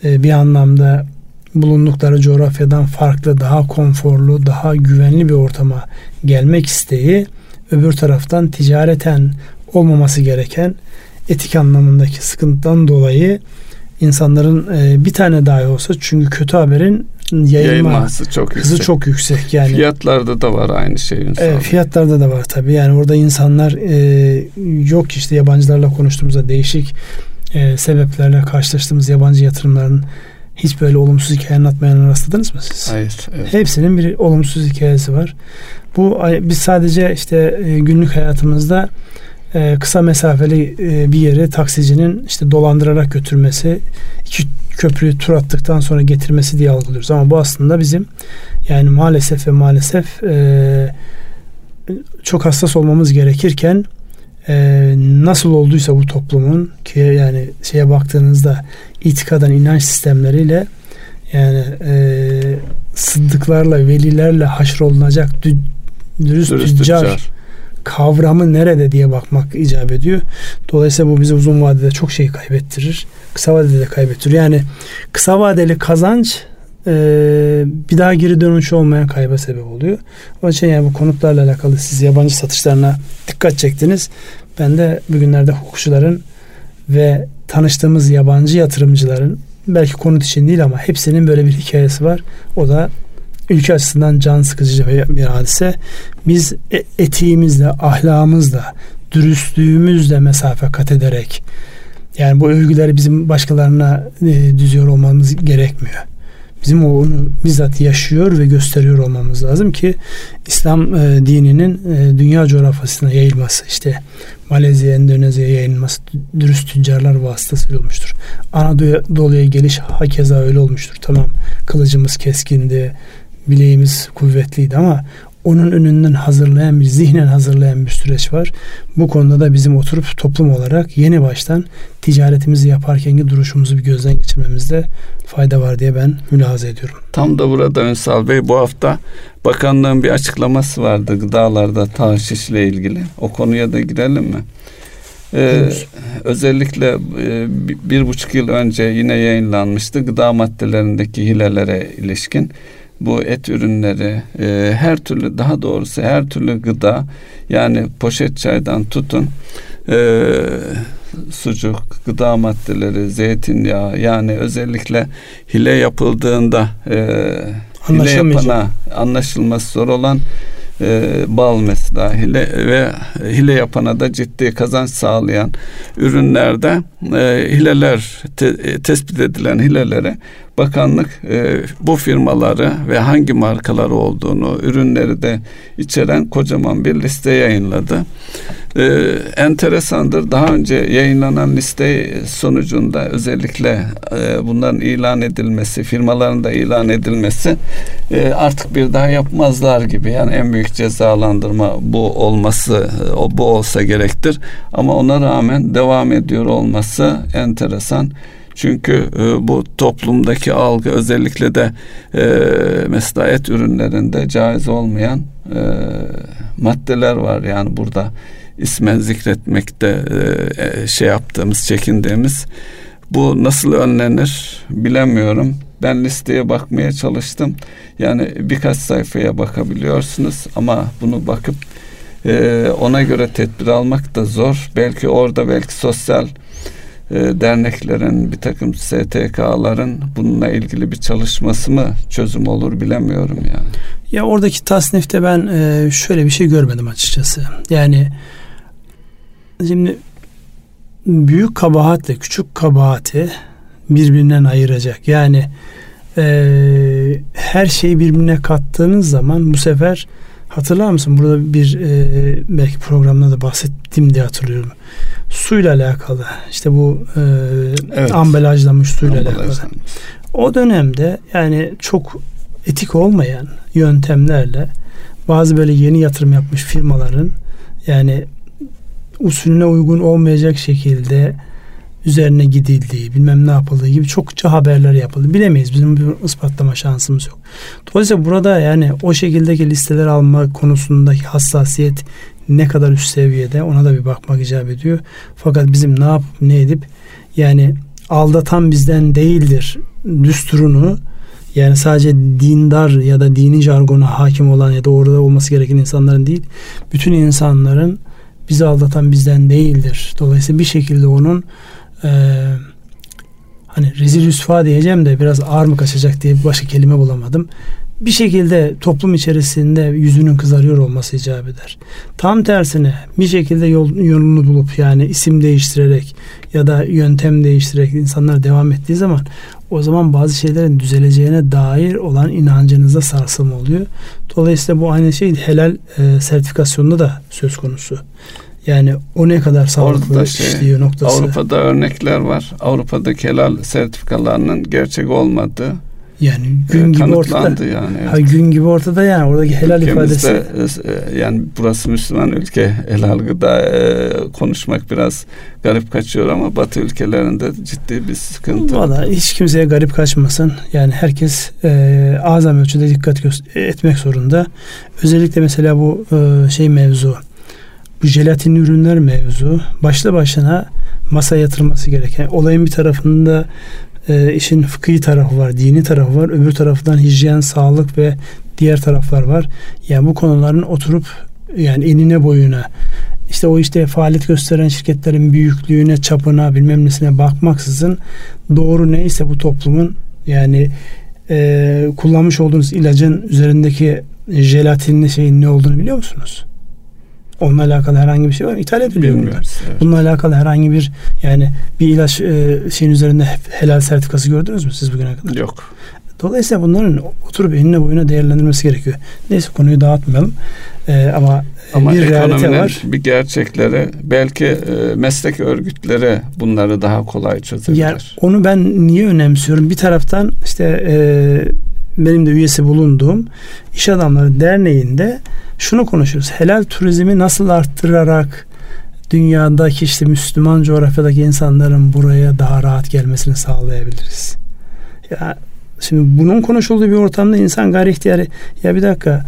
e, bir anlamda bulundukları coğrafyadan farklı, daha konforlu, daha güvenli bir ortama gelmek isteği öbür taraftan ticareten olmaması gereken etik anlamındaki sıkıntıdan dolayı insanların e, bir tane dahi olsa çünkü kötü haberin yayılma Yayılması çok hızı yüksek. çok yüksek yani. Fiyatlarda da var aynı şey. Evet, fiyatlarda da var tabii. Yani orada insanlar e, yok işte yabancılarla konuştuğumuzda değişik e, sebeplerle karşılaştığımız yabancı yatırımların hiç böyle olumsuz hikaye anlatmayan rastladınız mı siz? Hayır. Evet. Hepsinin bir olumsuz hikayesi var. Bu biz sadece işte e, günlük hayatımızda e, kısa mesafeli e, bir yere taksicinin işte dolandırarak götürmesi, iki köprüyü tur attıktan sonra getirmesi diye algılıyoruz. Ama bu aslında bizim yani maalesef ve maalesef çok hassas olmamız gerekirken nasıl olduysa bu toplumun ki yani şeye baktığınızda itikadan inanç sistemleriyle yani e, sıddıklarla velilerle haşrolunacak dü, dürüst, dürüst tüccar, tüccar kavramı nerede diye bakmak icap ediyor. Dolayısıyla bu bize uzun vadede çok şey kaybettirir. Kısa vadede de kaybettirir. Yani kısa vadeli kazanç e, bir daha geri dönüş olmayan kayba sebep oluyor. Onun için yani bu konutlarla alakalı siz yabancı satışlarına dikkat çektiniz. Ben de bugünlerde hukukçuların ve tanıştığımız yabancı yatırımcıların belki konut için değil ama hepsinin böyle bir hikayesi var. O da ülke açısından can sıkıcı bir hadise. Biz e, etiğimizle, ahlakımızla, dürüstlüğümüzle mesafe kat ederek yani bu övgüleri bizim başkalarına e, düzüyor olmamız gerekmiyor. Bizim onu bizzat yaşıyor ve gösteriyor olmamız lazım ki İslam e, dininin e, dünya coğrafyasına yayılması işte Malezya, Endonezya yayılması dürüst tüccarlar vasıtasıyla olmuştur. Anadolu'ya geliş hakeza öyle olmuştur. Tamam kılıcımız keskindi, bileğimiz kuvvetliydi ama onun önünden hazırlayan bir zihnen hazırlayan bir süreç var. Bu konuda da bizim oturup toplum olarak yeni baştan ticaretimizi yaparkenki duruşumuzu bir gözden geçirmemizde fayda var diye ben mülahaza ediyorum. Tam da burada Ünsal Bey bu hafta bakanlığın bir açıklaması vardı gıdalarda tahşişle ilgili. O konuya da girelim mi? Ee, özellikle e, bir buçuk yıl önce yine yayınlanmıştı gıda maddelerindeki hilelere ilişkin bu et ürünleri e, her türlü daha doğrusu her türlü gıda yani poşet çaydan tutun e, sucuk, gıda maddeleri, zeytinyağı yani özellikle hile yapıldığında e, hile yapana anlaşılması zor olan e, bal mesela. Hile ve hile yapana da ciddi kazanç sağlayan ürünlerde e, hileler te, e, tespit edilen hilelere bakanlık e, bu firmaları ve hangi markaları olduğunu ürünleri de içeren kocaman bir liste yayınladı. E, enteresandır daha önce yayınlanan liste sonucunda özellikle e, bunların ilan edilmesi firmaların da ilan edilmesi e, artık bir daha yapmazlar gibi yani en büyük cezalandırma bu olması o bu olsa gerektir ama ona rağmen devam ediyor olması enteresan. Çünkü e, bu toplumdaki algı özellikle de e, mesela et ürünlerinde caiz olmayan e, maddeler var. Yani burada ismen zikretmekte e, e, şey yaptığımız, çekindiğimiz bu nasıl önlenir bilemiyorum. Ben listeye bakmaya çalıştım. Yani birkaç sayfaya bakabiliyorsunuz ama bunu bakıp e, ona göre tedbir almak da zor. Belki orada belki sosyal derneklerin, bir takım STK'ların bununla ilgili bir çalışması mı çözüm olur bilemiyorum yani. Ya oradaki tasnifte ben e, şöyle bir şey görmedim açıkçası. Yani şimdi büyük kabahatle küçük kabahati birbirinden ayıracak. Yani e, her şeyi birbirine kattığınız zaman bu sefer hatırlar mısın? Burada bir e, belki programda da bahsettim diye hatırlıyorum. Suyla alakalı. işte bu e, evet. ambalajlanmış suyla alakalı. O dönemde yani çok etik olmayan yöntemlerle bazı böyle yeni yatırım yapmış firmaların yani usulüne uygun olmayacak şekilde üzerine gidildiği, bilmem ne yapıldığı gibi çokça haberler yapıldı. Bilemeyiz. Bizim bir ispatlama şansımız yok. Dolayısıyla burada yani o şekildeki listeler alma konusundaki hassasiyet ne kadar üst seviyede ona da bir bakmak icap ediyor. Fakat bizim ne yapıp ne edip yani aldatan bizden değildir düsturunu yani sadece dindar ya da dini jargona hakim olan ya da orada olması gereken insanların değil, bütün insanların bizi aldatan bizden değildir. Dolayısıyla bir şekilde onun e, hani rezil rüsva diyeceğim de biraz ağır mı kaçacak diye başka kelime bulamadım bir şekilde toplum içerisinde yüzünün kızarıyor olması icap eder. Tam tersine bir şekilde yol, yolunu bulup yani isim değiştirerek ya da yöntem değiştirerek insanlar devam ettiği zaman o zaman bazı şeylerin düzeleceğine dair olan inancınızda sarsılma oluyor. Dolayısıyla bu aynı şey helal e, sertifikasyonunda da söz konusu. Yani o ne kadar sağlıklı şey, işliyor noktası. Avrupa'da örnekler var. Avrupa'daki helal sertifikalarının gerçek olmadığı yani gün gibi ortada. yani. Evet. Ha, gün gibi ortada yani oradaki helal Ülkemizde, ifadesi. E, yani burası Müslüman ülke helal gıda e, konuşmak biraz garip kaçıyor ama Batı ülkelerinde ciddi bir sıkıntı. Valla hiç kimseye garip kaçmasın. Yani herkes e, azam ölçüde dikkat etmek zorunda. Özellikle mesela bu e, şey mevzu bu jelatin ürünler mevzu başlı başına masaya yatırılması gereken olayın bir tarafında e, işin fıkhi tarafı var, dini tarafı var. Öbür taraftan hijyen, sağlık ve diğer taraflar var. Yani bu konuların oturup yani enine boyuna işte o işte faaliyet gösteren şirketlerin büyüklüğüne, çapına, bilmem nesine bakmaksızın doğru neyse bu toplumun yani e, kullanmış olduğunuz ilacın üzerindeki jelatinli şeyin ne olduğunu biliyor musunuz? Onunla alakalı herhangi bir şey var mı? İthal ediliyor bunlar. Evet. Bununla alakalı herhangi bir yani bir ilaç e, şeyin üzerinde helal sertifikası gördünüz mü siz bugüne kadar? Yok. Dolayısıyla bunların oturup enine boyuna değerlendirmesi gerekiyor. Neyse konuyu dağıtmayalım. Ee, ama, ama bir realite var. bir gerçekleri belki e, meslek örgütleri bunları daha kolay çözebilir. Yani onu ben niye önemsiyorum? Bir taraftan işte e, benim de üyesi bulunduğum İş Adamları Derneği'nde şunu konuşuyoruz. Helal turizmi nasıl arttırarak dünyadaki işte Müslüman coğrafyadaki insanların buraya daha rahat gelmesini sağlayabiliriz. Ya şimdi bunun konuşulduğu bir ortamda insan gayri ihtiyarı ya bir dakika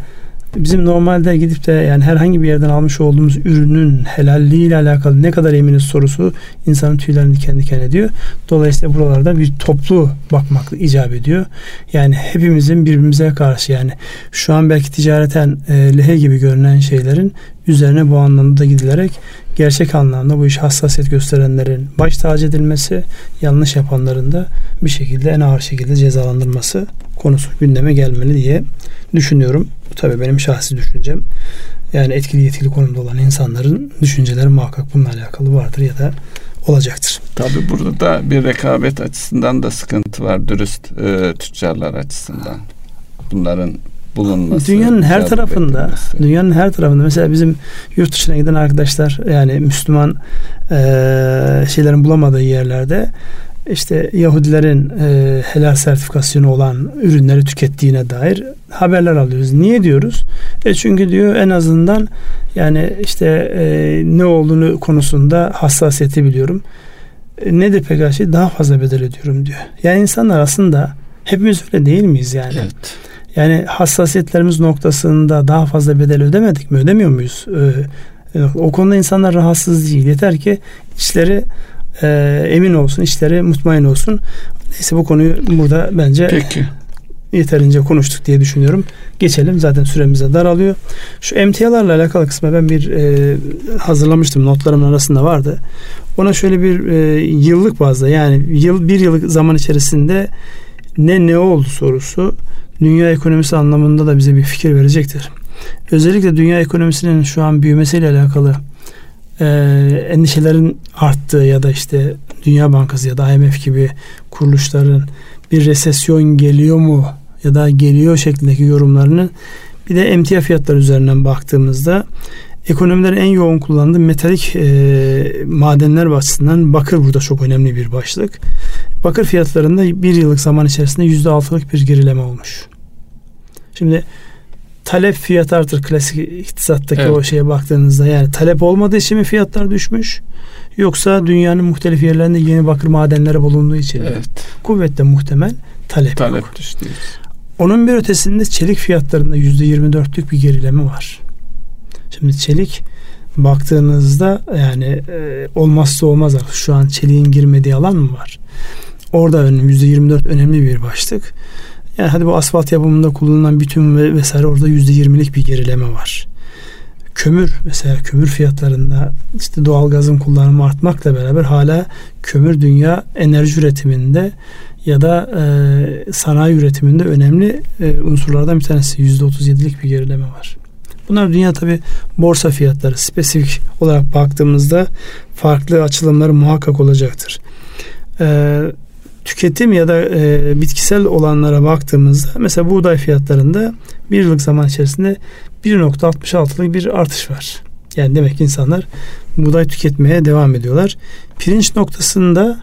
bizim normalde gidip de yani herhangi bir yerden almış olduğumuz ürünün helalliği ile alakalı ne kadar eminiz sorusu insanın tüylerini diken diken ediyor. Dolayısıyla buralarda bir toplu bakmak icap ediyor. Yani hepimizin birbirimize karşı yani şu an belki ticareten e, lehe gibi görünen şeylerin üzerine bu anlamda da gidilerek gerçek anlamda bu iş hassasiyet gösterenlerin baş tacı edilmesi, yanlış yapanların da bir şekilde en ağır şekilde cezalandırması konusu gündeme gelmeli diye düşünüyorum. Bu tabii benim şahsi düşüncem. Yani etkili yetkili konumda olan insanların düşünceleri muhakkak bununla alakalı vardır ya da olacaktır. Tabii burada da bir rekabet açısından da sıkıntı var dürüst e, tüccarlar açısından. Bunların bulunması. Dünyanın her tarafında, edilmesi. dünyanın her tarafında mesela bizim yurt dışına giden arkadaşlar yani Müslüman e, şeylerin bulamadığı yerlerde işte Yahudilerin e, helal sertifikasyonu olan ürünleri tükettiğine dair haberler alıyoruz. Niye diyoruz? E çünkü diyor en azından yani işte e, ne olduğunu konusunda hassasiyeti biliyorum. E, nedir peki şey? Daha fazla bedel ödüyorum diyor. Yani insanlar aslında hepimiz öyle değil miyiz yani? Evet. Yani hassasiyetlerimiz noktasında daha fazla bedel ödemedik mi? Ödemiyor muyuz? Ee, o konuda insanlar rahatsız değil. Yeter ki işleri e, emin olsun, işleri mutmain olsun. Neyse bu konuyu burada bence Peki. yeterince konuştuk diye düşünüyorum. Geçelim zaten süremize daralıyor. Şu emtialarla alakalı kısmı ben bir e, hazırlamıştım. Notlarımın arasında vardı. Ona şöyle bir e, yıllık bazda yani yıl bir yıllık zaman içerisinde ne ne oldu sorusu dünya ekonomisi anlamında da bize bir fikir verecektir. Özellikle dünya ekonomisinin şu an büyümesiyle alakalı e, endişelerin arttığı ya da işte Dünya Bankası ya da IMF gibi kuruluşların bir resesyon geliyor mu ya da geliyor şeklindeki yorumlarını bir de emtia fiyatları üzerinden baktığımızda ekonomilerin en yoğun kullandığı metalik e, madenler açısından bakır burada çok önemli bir başlık. Bakır fiyatlarında bir yıllık zaman içerisinde yüzde altılık bir gerileme olmuş. Şimdi talep fiyat artır klasik iktisattaki evet. o şeye baktığınızda yani talep olmadığı için mi fiyatlar düşmüş yoksa dünyanın muhtelif yerlerinde yeni bakır madenleri bulunduğu için evet. kuvvetle muhtemel talep, talep yok. düştü. Onun bir ötesinde çelik fiyatlarında yüzde yirmi dörtlük bir gerileme var. Şimdi çelik baktığınızda yani e, olmazsa olmaz artık şu an çeliğin girmediği alan mı var? Orada önemli yüzde yirmi dört önemli bir başlık. Yani hadi bu asfalt yapımında kullanılan bütün ve vesaire orada yüzde yirmilik bir gerileme var. Kömür mesela kömür fiyatlarında işte doğal gazın kullanımı artmakla beraber hala kömür dünya enerji üretiminde ya da e, sanayi üretiminde önemli e, unsurlardan bir tanesi. Yüzde otuz yedilik bir gerileme var. Bunlar dünya tabi borsa fiyatları spesifik olarak baktığımızda farklı açılımları muhakkak olacaktır. Ee, tüketim ya da e, bitkisel olanlara baktığımızda mesela buğday fiyatlarında bir yıllık zaman içerisinde 1.66'lık bir artış var. Yani demek ki insanlar buğday tüketmeye devam ediyorlar. Pirinç noktasında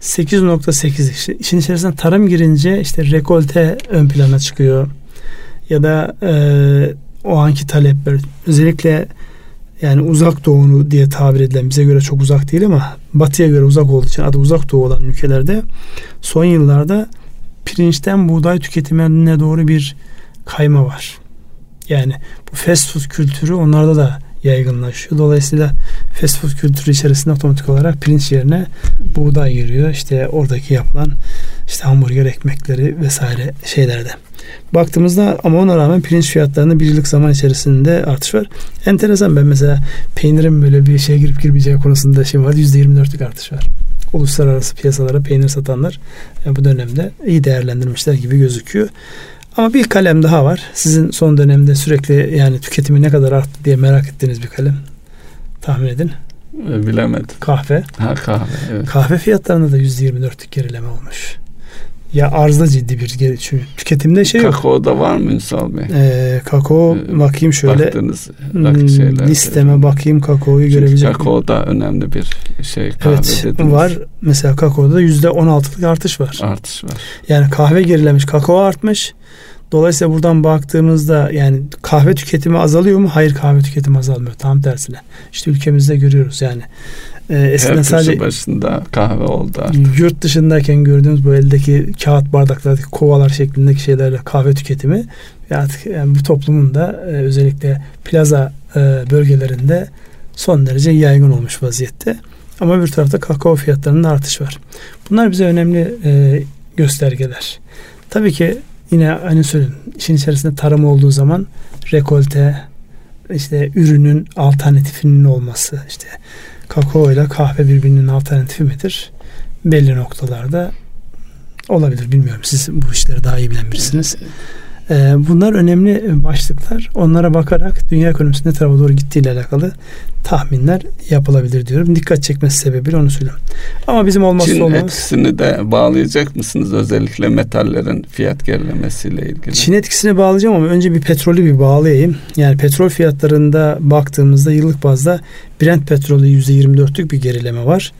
8.8 işte işin içerisine tarım girince işte rekolte ön plana çıkıyor. Ya da e, o anki talepler özellikle yani uzak doğunu diye tabir edilen bize göre çok uzak değil ama batıya göre uzak olduğu için adı uzak doğu olan ülkelerde son yıllarda pirinçten buğday tüketimine doğru bir kayma var. Yani bu fast food kültürü onlarda da yaygınlaşıyor. Dolayısıyla fast food kültürü içerisinde otomatik olarak pirinç yerine buğday giriyor. İşte oradaki yapılan işte hamburger ekmekleri vesaire şeylerde. Baktığımızda ama ona rağmen pirinç fiyatlarında bir yıllık zaman içerisinde artış var. Enteresan ben mesela peynirin böyle bir şeye girip girmeyeceği konusunda şey var. %24'lük artış var. Uluslararası piyasalara peynir satanlar yani bu dönemde iyi değerlendirmişler gibi gözüküyor. Ama bir kalem daha var. Sizin son dönemde sürekli yani tüketimi ne kadar arttı diye merak ettiğiniz bir kalem. Tahmin edin. E, bilemedim. Kahve. Ha kahve evet. Kahve fiyatlarında da %24'lük gerileme olmuş. Ya arzda ciddi bir geri çünkü tüketimde şey yok. Kakao da var mı Ünsal Bey? Ee, kakao ee, bakayım şöyle. Baktığınız hmm, şeyler. Listeme bakayım kakaoyu Çünkü görebilecek kakao da önemli bir şey kahve evet, dediniz. var. Mesela kakaoda yüzde on altılık artış var. Artış var. Yani kahve gerilemiş, kakao artmış. Dolayısıyla buradan baktığımızda yani kahve tüketimi azalıyor mu? Hayır kahve tüketimi azalmıyor. Tam tersine. İşte ülkemizde görüyoruz yani. Ee, eskiden Her sadece başında kahve oldu artık. Yurt dışındayken gördüğümüz bu eldeki kağıt bardaklardaki kovalar şeklindeki şeylerle kahve tüketimi artık yani bu toplumun da e, özellikle plaza e, bölgelerinde son derece yaygın olmuş vaziyette. Ama bir tarafta kakao fiyatlarında artış var. Bunlar bize önemli e, göstergeler. Tabii ki yine aynı söyleyeyim. İşin içerisinde tarım olduğu zaman rekolte işte ürünün alternatifinin olması işte kakao ile kahve birbirinin alternatifi midir? Belli noktalarda olabilir. Bilmiyorum. Siz bu işleri daha iyi bilen birisiniz. Ee, bunlar önemli başlıklar. Onlara bakarak dünya ekonomisinin ne tarafa doğru gittiğiyle alakalı tahminler yapılabilir diyorum. Dikkat çekmesi sebebiyle onu söylüyorum. Ama bizim olmazsa Çin olmaz. etkisini de bağlayacak mısınız? Özellikle metallerin fiyat gerilemesiyle ilgili. Çin etkisini bağlayacağım ama önce bir petrolü bir bağlayayım. Yani petrol fiyatlarında baktığımızda yıllık bazda Brent petrolü %24'lük bir gerileme var.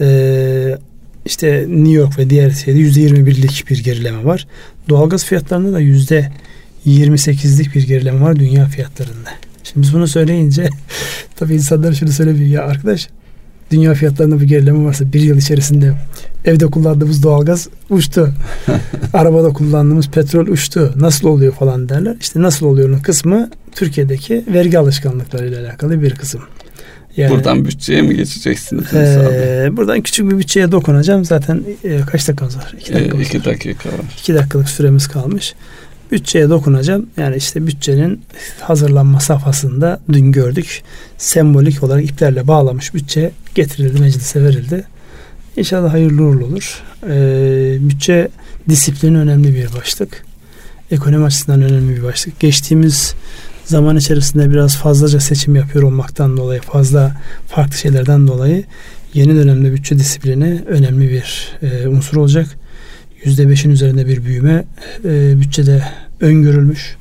Ee, işte New York ve diğer şeyde %21'lik bir gerileme var. Doğalgaz fiyatlarında da %28'lik bir gerileme var dünya fiyatlarında. Şimdi biz bunu söyleyince tabii insanlar şunu söylemiyor ya arkadaş dünya fiyatlarında bir gerileme varsa bir yıl içerisinde evde kullandığımız doğalgaz uçtu. Arabada kullandığımız petrol uçtu. Nasıl oluyor falan derler. İşte nasıl oluyorun kısmı Türkiye'deki vergi alışkanlıklarıyla alakalı bir kısım. Yani, buradan bütçeye mi geçeceksiniz? E, buradan küçük bir bütçeye dokunacağım. Zaten e, kaç dakikamız var? İki, dakikamız e, iki dakika var. İki dakikalık süremiz kalmış. Bütçeye dokunacağım. Yani işte bütçenin hazırlanma safhasında dün gördük. Sembolik olarak iplerle bağlamış bütçe getirildi, meclise verildi. İnşallah hayırlı uğurlu olur. Ee, bütçe disiplini önemli bir başlık. Ekonomi açısından önemli bir başlık. Geçtiğimiz zaman içerisinde biraz fazlaca seçim yapıyor olmaktan dolayı, fazla farklı şeylerden dolayı yeni dönemde bütçe disiplini önemli bir e, unsur olacak. %5'in üzerinde bir büyüme e, bütçede öngörülmüş.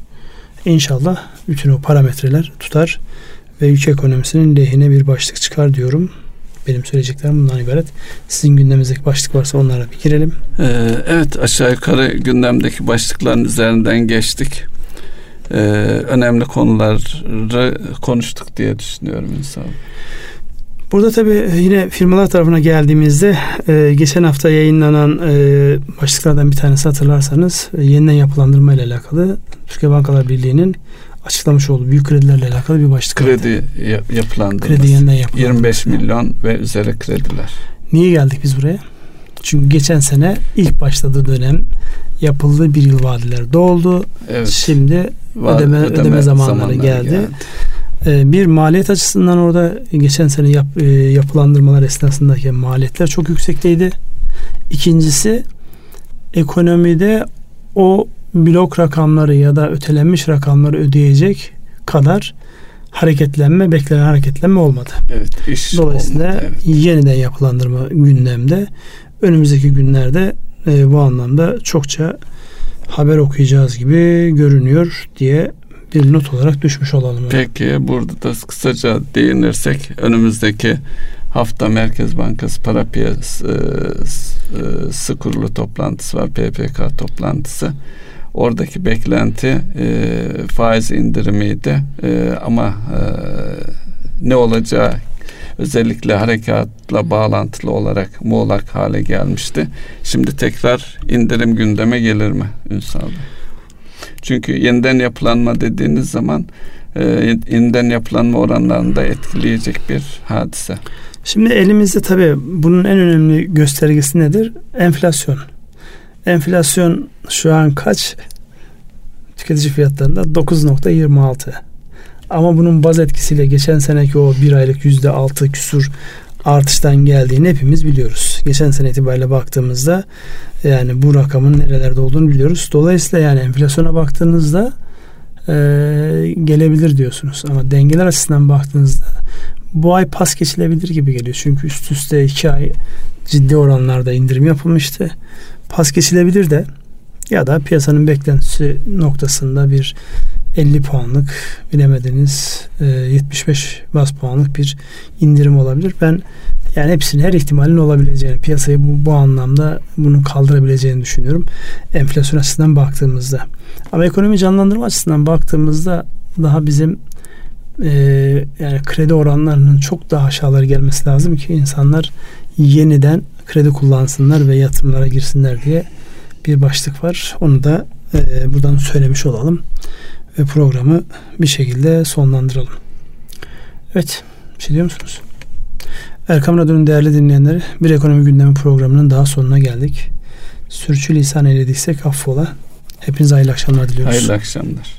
İnşallah bütün o parametreler tutar ve ülke ekonomisinin lehine bir başlık çıkar diyorum. Benim söyleyeceklerim bundan ibaret. Sizin gündeminizdeki başlık varsa onlara bir girelim. Ee, evet aşağı yukarı gündemdeki başlıkların üzerinden geçtik. Ee, önemli konuları konuştuk diye düşünüyorum insan. Burada tabii yine firmalar tarafına geldiğimizde e, geçen hafta yayınlanan e, başlıklardan bir tanesi hatırlarsanız e, yeniden yapılandırma ile alakalı Türkiye Bankalar Birliği'nin açıklamış olduğu büyük kredilerle alakalı bir başlık Kredi vardı. yapılandırması. Kredi yeniden yapılandırması. 25 milyon ve üzeri krediler. Niye geldik biz buraya? Çünkü geçen sene ilk başladığı dönem yapıldığı bir yıl vadeler doldu. Evet. Şimdi Va- ödeme, ödeme, ödeme zamanları, zamanları geldi. geldi. Ee, bir maliyet açısından orada geçen sene yap, e, yapılandırmalar esnasındaki maliyetler çok yüksekteydi. İkincisi ekonomide o blok rakamları ya da ötelenmiş rakamları ödeyecek kadar hareketlenme, beklenen hareketlenme olmadı. Evet, iş Dolayısıyla olmadı, evet. yeniden yapılandırma gündemde. Önümüzdeki günlerde e, bu anlamda çokça haber okuyacağız gibi görünüyor diye bir not olarak düşmüş olalım. Peki burada da kısaca değinirsek önümüzdeki hafta Merkez Bankası para piyasası kurulu toplantısı var PPK toplantısı. Oradaki beklenti e, faiz indirimiydi e, ama e, ne olacağı özellikle harekatla bağlantılı olarak muğlak hale gelmişti. Şimdi tekrar indirim gündeme gelir mi Ünsal Bey? Çünkü yeniden yapılanma dediğiniz zaman e, yeniden yapılanma oranlarını da etkileyecek bir hadise. Şimdi elimizde tabii bunun en önemli göstergesi nedir? Enflasyon. Enflasyon şu an kaç? Tüketici fiyatlarında 9.26. Ama bunun baz etkisiyle geçen seneki o bir aylık yüzde altı küsur artıştan geldiğini hepimiz biliyoruz. Geçen sene itibariyle baktığımızda yani bu rakamın nerelerde olduğunu biliyoruz. Dolayısıyla yani enflasyona baktığınızda e, gelebilir diyorsunuz. Ama dengeler açısından baktığınızda bu ay pas geçilebilir gibi geliyor. Çünkü üst üste iki ay ciddi oranlarda indirim yapılmıştı. Pas geçilebilir de ya da piyasanın beklentisi noktasında bir 50 puanlık bilemediniz 75 e, bas puanlık bir indirim olabilir. Ben yani hepsinin her ihtimalin olabileceğini, piyasayı bu, bu anlamda bunu kaldırabileceğini düşünüyorum. Enflasyon açısından baktığımızda. Ama ekonomi canlandırma açısından baktığımızda daha bizim e, yani kredi oranlarının çok daha aşağıları gelmesi lazım ki insanlar yeniden kredi kullansınlar ve yatırımlara girsinler diye bir başlık var. Onu da e, buradan söylemiş olalım ve programı bir şekilde sonlandıralım. Evet, bir şey diyor musunuz? Erkam Radyo'nun değerli dinleyenleri bir ekonomi gündemi programının daha sonuna geldik. Sürçü lisan eylediysek affola. Hepinize hayırlı akşamlar diliyoruz. Hayırlı akşamlar.